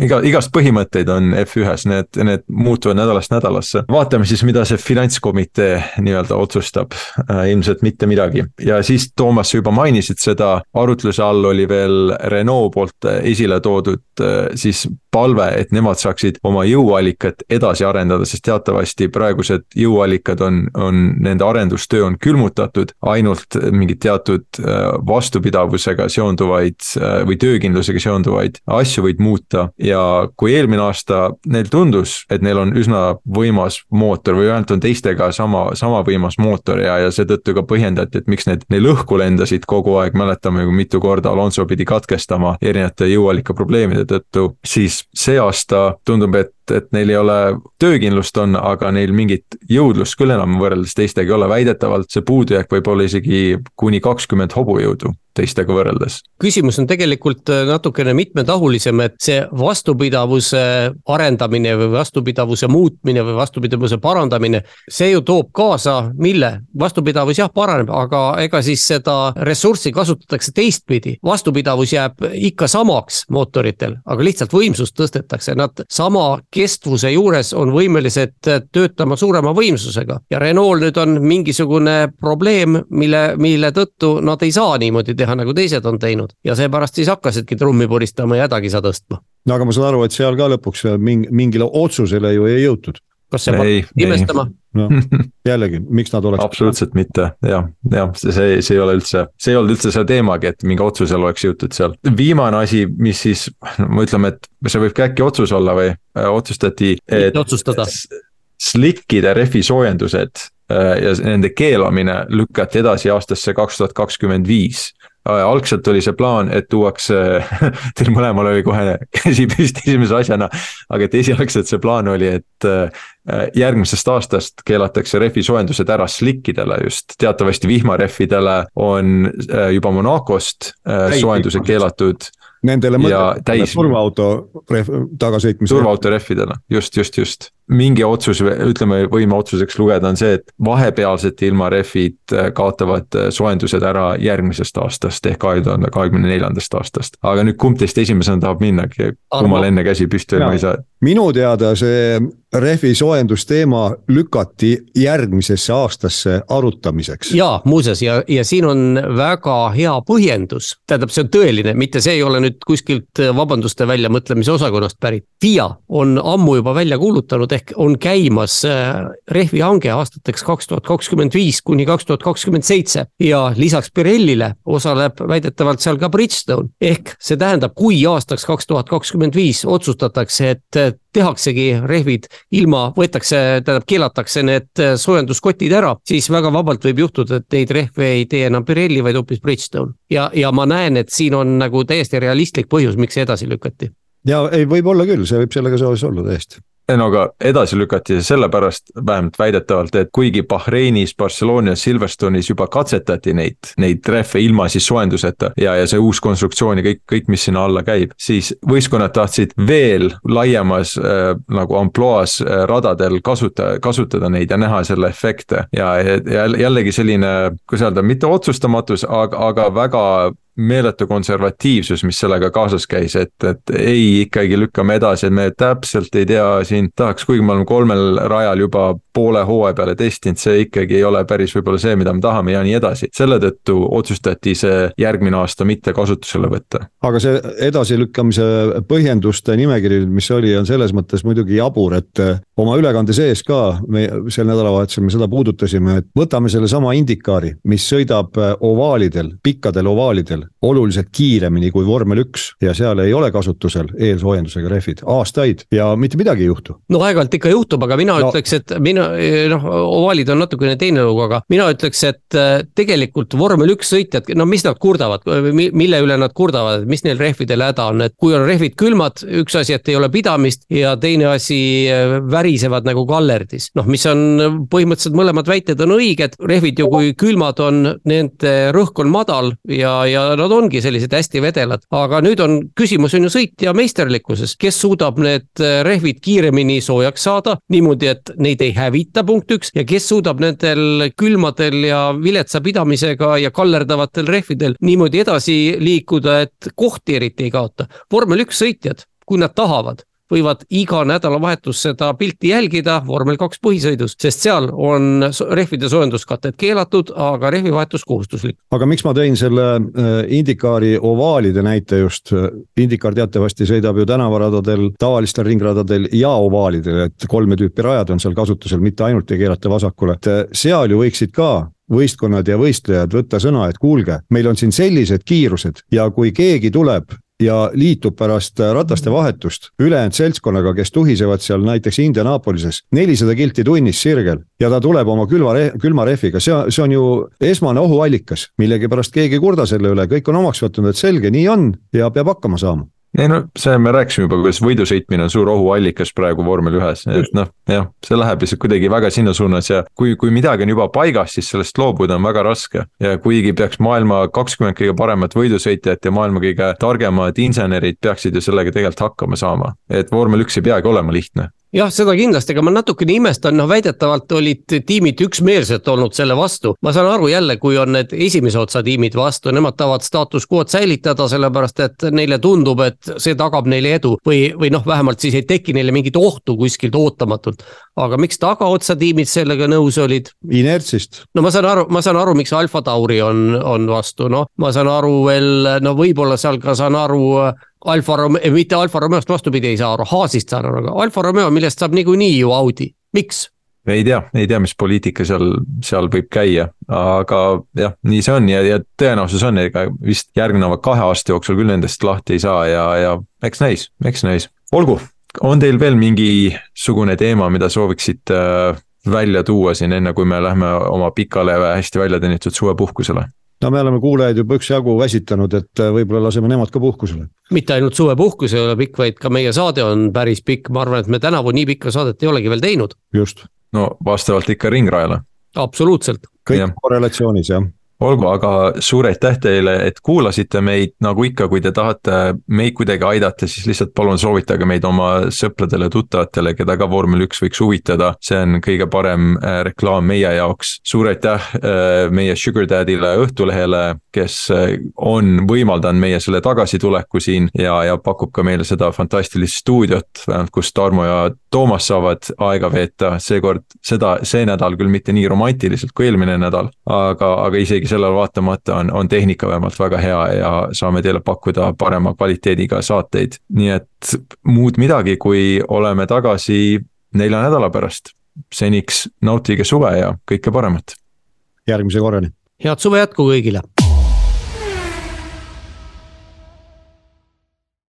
iga, igast põhimõtteid on F1-s, need, need muutuvad nädalast nädalasse. vaatame siis, mida see finantskomitee nii-öelda otsustab äh,, ilmselt mitte midagi. ja siis Toomas, sa juba mainisid seda, arutluse all oli veel Renault poolt esile toodud äh, siis palve, et nemad saaksid oma jõuallikat edasi arendada, sest teatavasti praegused jõuallikad on, on, nende arendustöö on külmutatud, ainult mingid teatud äh, vastupidavusega seonduvaid äh, või töökindlus kindlusega seonduvaid asju võid muuta. Ja kui eelmine aasta neil tundus, et neil on üsna võimas mootor või vähemalt on teistega sama, sama võimas mootor ja, ja seetõttu ka põhjendati, et miks need neil õhku lendasid kogu aeg, mäletame, kui mitu korda Alonso pidi katkestama erinevate jõuallika probleemide tõttu, siis see aasta tundub, et et neil ei ole, töökindlust on, aga neil mingit jõudlust küll enam võrreldes teistega ei ole, väidetavalt see puudujääk võib olla isegi kuni kakskümmend hobujõudu teistega võrreldes. küsimus on tegelikult äh, natukene mitmetahulisem, et see vastupidavuse arendamine või vastupidavuse muutmine või vastupidavuse parandamine. see ju toob kaasa, mille, vastupidavus jah paraneb, aga ega siis seda ressurssi kasutatakse teistpidi. vastupidavus jääb ikka samaks mootoritel, aga lihtsalt võimsust tõstetakse, nad sama kestvuse juures on võimelised töötama suurema võimsusega. ja Renault nüüd on mingisugune probleem, mille, mille tõttu nad ei saa niimoodi teha teha, nagu teised on teinud ja seepärast siis hakkasidki trummi puristama ja hädakisa tõstma. no aga ma saan aru, et seal ka lõpuks mingi, mingile otsusele ju ei jõutud. Kas see paneb imestama? no jällegi, miks nad oleks. absoluutselt mitte, jah, jah, see, see, see ei ole üldse, see ei olnud üldse see teemagi, et mingi otsusele oleks jõutud seal. viimane asi, mis siis, no ütleme, et see võib ka äkki otsus olla või äh, otsustati. mitte otsustada. Slickide rehvi soojendused äh, ja nende keelamine lükati edasi aastasse kaks tuhat kakskümmend viis algselt oli see plaan, et tuuakse teil mõlemal oli kohe käsi püsti esimese asjana. aga et esialgselt see plaan oli, et äh, järgmisest aastast keelatakse rehvi soojendused ära slikkidele just, teatavasti vihmarehvidele on äh, juba Monacost äh, soojendused keelatud Nendele mõtletele turvaauto tagasõitmisele. turvaauto rehvidele, just, just, just. Mingi otsus, ütleme, võime otsuseks lugeda, on see, et vahepealsed ilmarehvid äh, kaotavad äh, soojendused ära järgmisest aastast ehk kahe tuhande kahekümne neljandast aastast. aga nüüd kumb teist esimesena tahab minna, kummal enne käsi püsti või ma ei saa? minu teada see rehvi soojendusteema lükati järgmisesse aastasse arutamiseks. ja muuseas ja, ja siin on väga hea põhjendus, tähendab, see on tõeline, mitte see ei ole nüüd kuskilt vabanduste väljamõtlemise osakonnast pärit. FIA on ammu juba välja kuulutanud, ehk on käimas äh, rehvi hange aastateks kaks tuhat kakskümmend viis kuni kaks tuhat kakskümmend seitse ja lisaks Pirellile osaleb väidetavalt seal ka Bridgestone. ehk see tähendab, kui aastaks kaks tuhat kakskümmend viis otsustatakse, et tehaksegi rehvid ilma, võetakse, tähendab keelatakse need soojenduskotid ära, siis väga vabalt võib juhtuda, et neid rehve ei tee enam Pirelli, vaid hoopis Bridgestone. ja, ja ma näen, et siin on nagu täiesti realistlik põhjus, miks see edasi lükati ja ei, võib olla küll, see võib sellega seoses olla täiesti no aga edasi lükati sellepärast, vähemalt väidetavalt, et kuigi Bahreinis, Barcelonas, Silverstone'is juba katsetati neid, neid rehve ilma siis soojenduseta ja, ja see uus konstruktsioon ja kõik, kõik, mis sinna alla käib, siis võistkonnad tahtsid veel laiemas äh, nagu ampluaas äh, radadel kasuta, kasutada neid ja näha selle efekte. Ja, ja jällegi selline, kuidas öelda, mitte otsustamatus, aga, aga väga meeletu konservatiivsus, mis sellega kaasas käis, et, et ei, ikkagi lükkame edasi, et me täpselt ei tea siin, tahaks, kuigi me oleme kolmel rajal juba poole hooaja peale testinud, see ikkagi ei ole päris võib-olla see, mida me tahame ja nii edasi. selle tõttu otsustati see järgmine aasta mitte kasutusele võtta. aga see edasilükkamise põhjenduste nimekiri, mis oli, on selles mõttes muidugi jabur, et oma ülekande sees ka me sel nädalavahetusel me seda puudutasime, et võtame sellesama Indikaari, mis sõidab ovaalidel, pikkadel ovaalidel rehvidel oluliselt kiiremini kui vormel üks ja seal ei ole kasutusel eelsoojendusega rehvid aastaid ja mitte midagi ei juhtu. no aeg-ajalt ikka juhtub, aga mina no. ütleks, et mina noh, ovaalid on natukene teine lugu, aga mina ütleks, et äh, tegelikult vormel üks sõitjad, no mis nad kurdavad, mille üle nad kurdavad, mis neil rehvidel häda on, et kui on rehvid külmad, üks asi, et ei ole pidamist ja teine asi, äh, värisevad nagu kallerdis. noh, mis on põhimõtteliselt mõlemad väited on õiged, rehvid ju kui külmad on, nende rõhk on madal ja, ja nad ongi sellised hästi vedelad, aga nüüd on, küsimus on ju sõitja meisterlikkuses, kes suudab need äh, rehvid kiiremini soojaks saada niimoodi, et neid ei hävita, punkt üks, ja kes suudab nendel külmadel ja viletsa pidamisega ja kallerdavatel rehvidel niimoodi edasi liikuda, et kohti eriti ei kaota. vormel üks sõitjad, kui nad tahavad, võivad iga nädalavahetus seda pilti jälgida vormel kaks põhisõidus, sest seal on rehvide soojenduskatted keelatud, aga rehvivahetus kohustuslik. aga miks ma tõin selle äh, Indikaari ovaalide näite just, Indikaar teatavasti sõidab ju tänavaradadel, tavalistel ringradadel ja ovaalidel, et kolme tüüpi rajad on seal kasutusel, mitte ainult ei keelata vasakule, et äh, seal ju võiksid ka võistkonnad ja võistlejad võtta sõna, et kuulge, meil on siin sellised kiirused ja kui keegi tuleb ja liitub pärast rataste vahetust ülejäänud seltskonnaga, kes tuhisevad seal näiteks Indianapolises. nelisada kilti tunnis sirgel ja ta tuleb oma külma, külma rehviga, see, see on ju esmane ohuallikas, millegipärast keegi ei kurda selle üle, kõik on omaks võtnud, et selge, nii on ja peab hakkama saama ei no see me rääkisime juba, kuidas võidu sõitmine on suur ohuallikas praegu vormel ühes, et noh, jah, see läheb lihtsalt kuidagi väga sinna suunas ja kui, kui midagi on juba paigas, siis sellest loobuda on väga raske. ja kuigi peaks maailma kakskümmend kõige paremat võidusõitjat ja maailma kõige targemad insenerid peaksid ju sellega tegelikult hakkama saama, et vormel üks ei peagi olema lihtne jah, seda kindlasti, aga ma natukene imestan, noh väidetavalt olid tiimid üksmeelselt olnud selle vastu. ma saan aru jälle, kui on need esimese otsa tiimid vastu, nemad tahavad staatus quo'd säilitada, sellepärast et neile tundub, et see tagab neile edu või, või noh, vähemalt siis ei teki neile mingit ohtu kuskilt ootamatult. aga miks tagaotsa tiimid sellega nõus olid? inertsist. no ma saan aru, ma saan aru, miks Alfa Tauri on, on vastu, noh, ma saan aru veel, no võib-olla seal ka saan aru Alfa Romeo, mitte Alfa Romeost vastupidi ei saa aru, Haasist saan aru, aga Alfa Romeo, millest saab niikuinii ju Audi, miks? ei tea, ei tea, mis poliitika seal, seal võib käia, aga jah, nii see on ja, ja tõenäosus on, ega vist järgneva kahe aasta jooksul küll nendest lahti ei saa ja, ja eks näis, eks näis. olgu, on teil veel mingisugune teema, mida sooviksite äh, välja tuua siin, enne kui me lähme oma pikale hästi välja teenitud suvepuhkusele? No me oleme kuulajaid juba üksjagu väsitanud, et äh, võib-olla laseme nemad ka puhkusele. mitte ainult suvepuhkus ei ole pikk, vaid ka meie saade on päris pikk, ma arvan, et me tänavu nii pikka saadet ei olegi veel teinud. just. no vastavalt ikka ringrajale. absoluutselt. kõik ja. korrelatsioonis jah olgu, aga suur aitäh teile, et kuulasite meid, nagu ikka, kui te tahate meid kuidagi aidata, siis lihtsalt palun soovitage meid oma sõpradele, tuttavatele, keda ka vormel üks võiks huvitada. see on kõige parem äh, reklaam meie jaoks. suur aitäh äh, meie Sugar Daddy'le Õhtulehele, kes äh, on võimaldanud meie selle tagasituleku siin ja, ja pakub ka meile seda fantastilist stuudiot, kus Tarmo ja Toomas saavad aega veeta, seekord seda, see nädal küll mitte nii romantiliselt kui eelmine nädal, aga, aga isegi sellele vaatamata on, on tehnika vähemalt väga hea ja saame teile pakkuda parema kvaliteediga saateid. nii et muud midagi, kui oleme tagasi nelja nädala pärast. seniks nautige suve ja kõike paremat. järgmise korrani. head suve jätku kõigile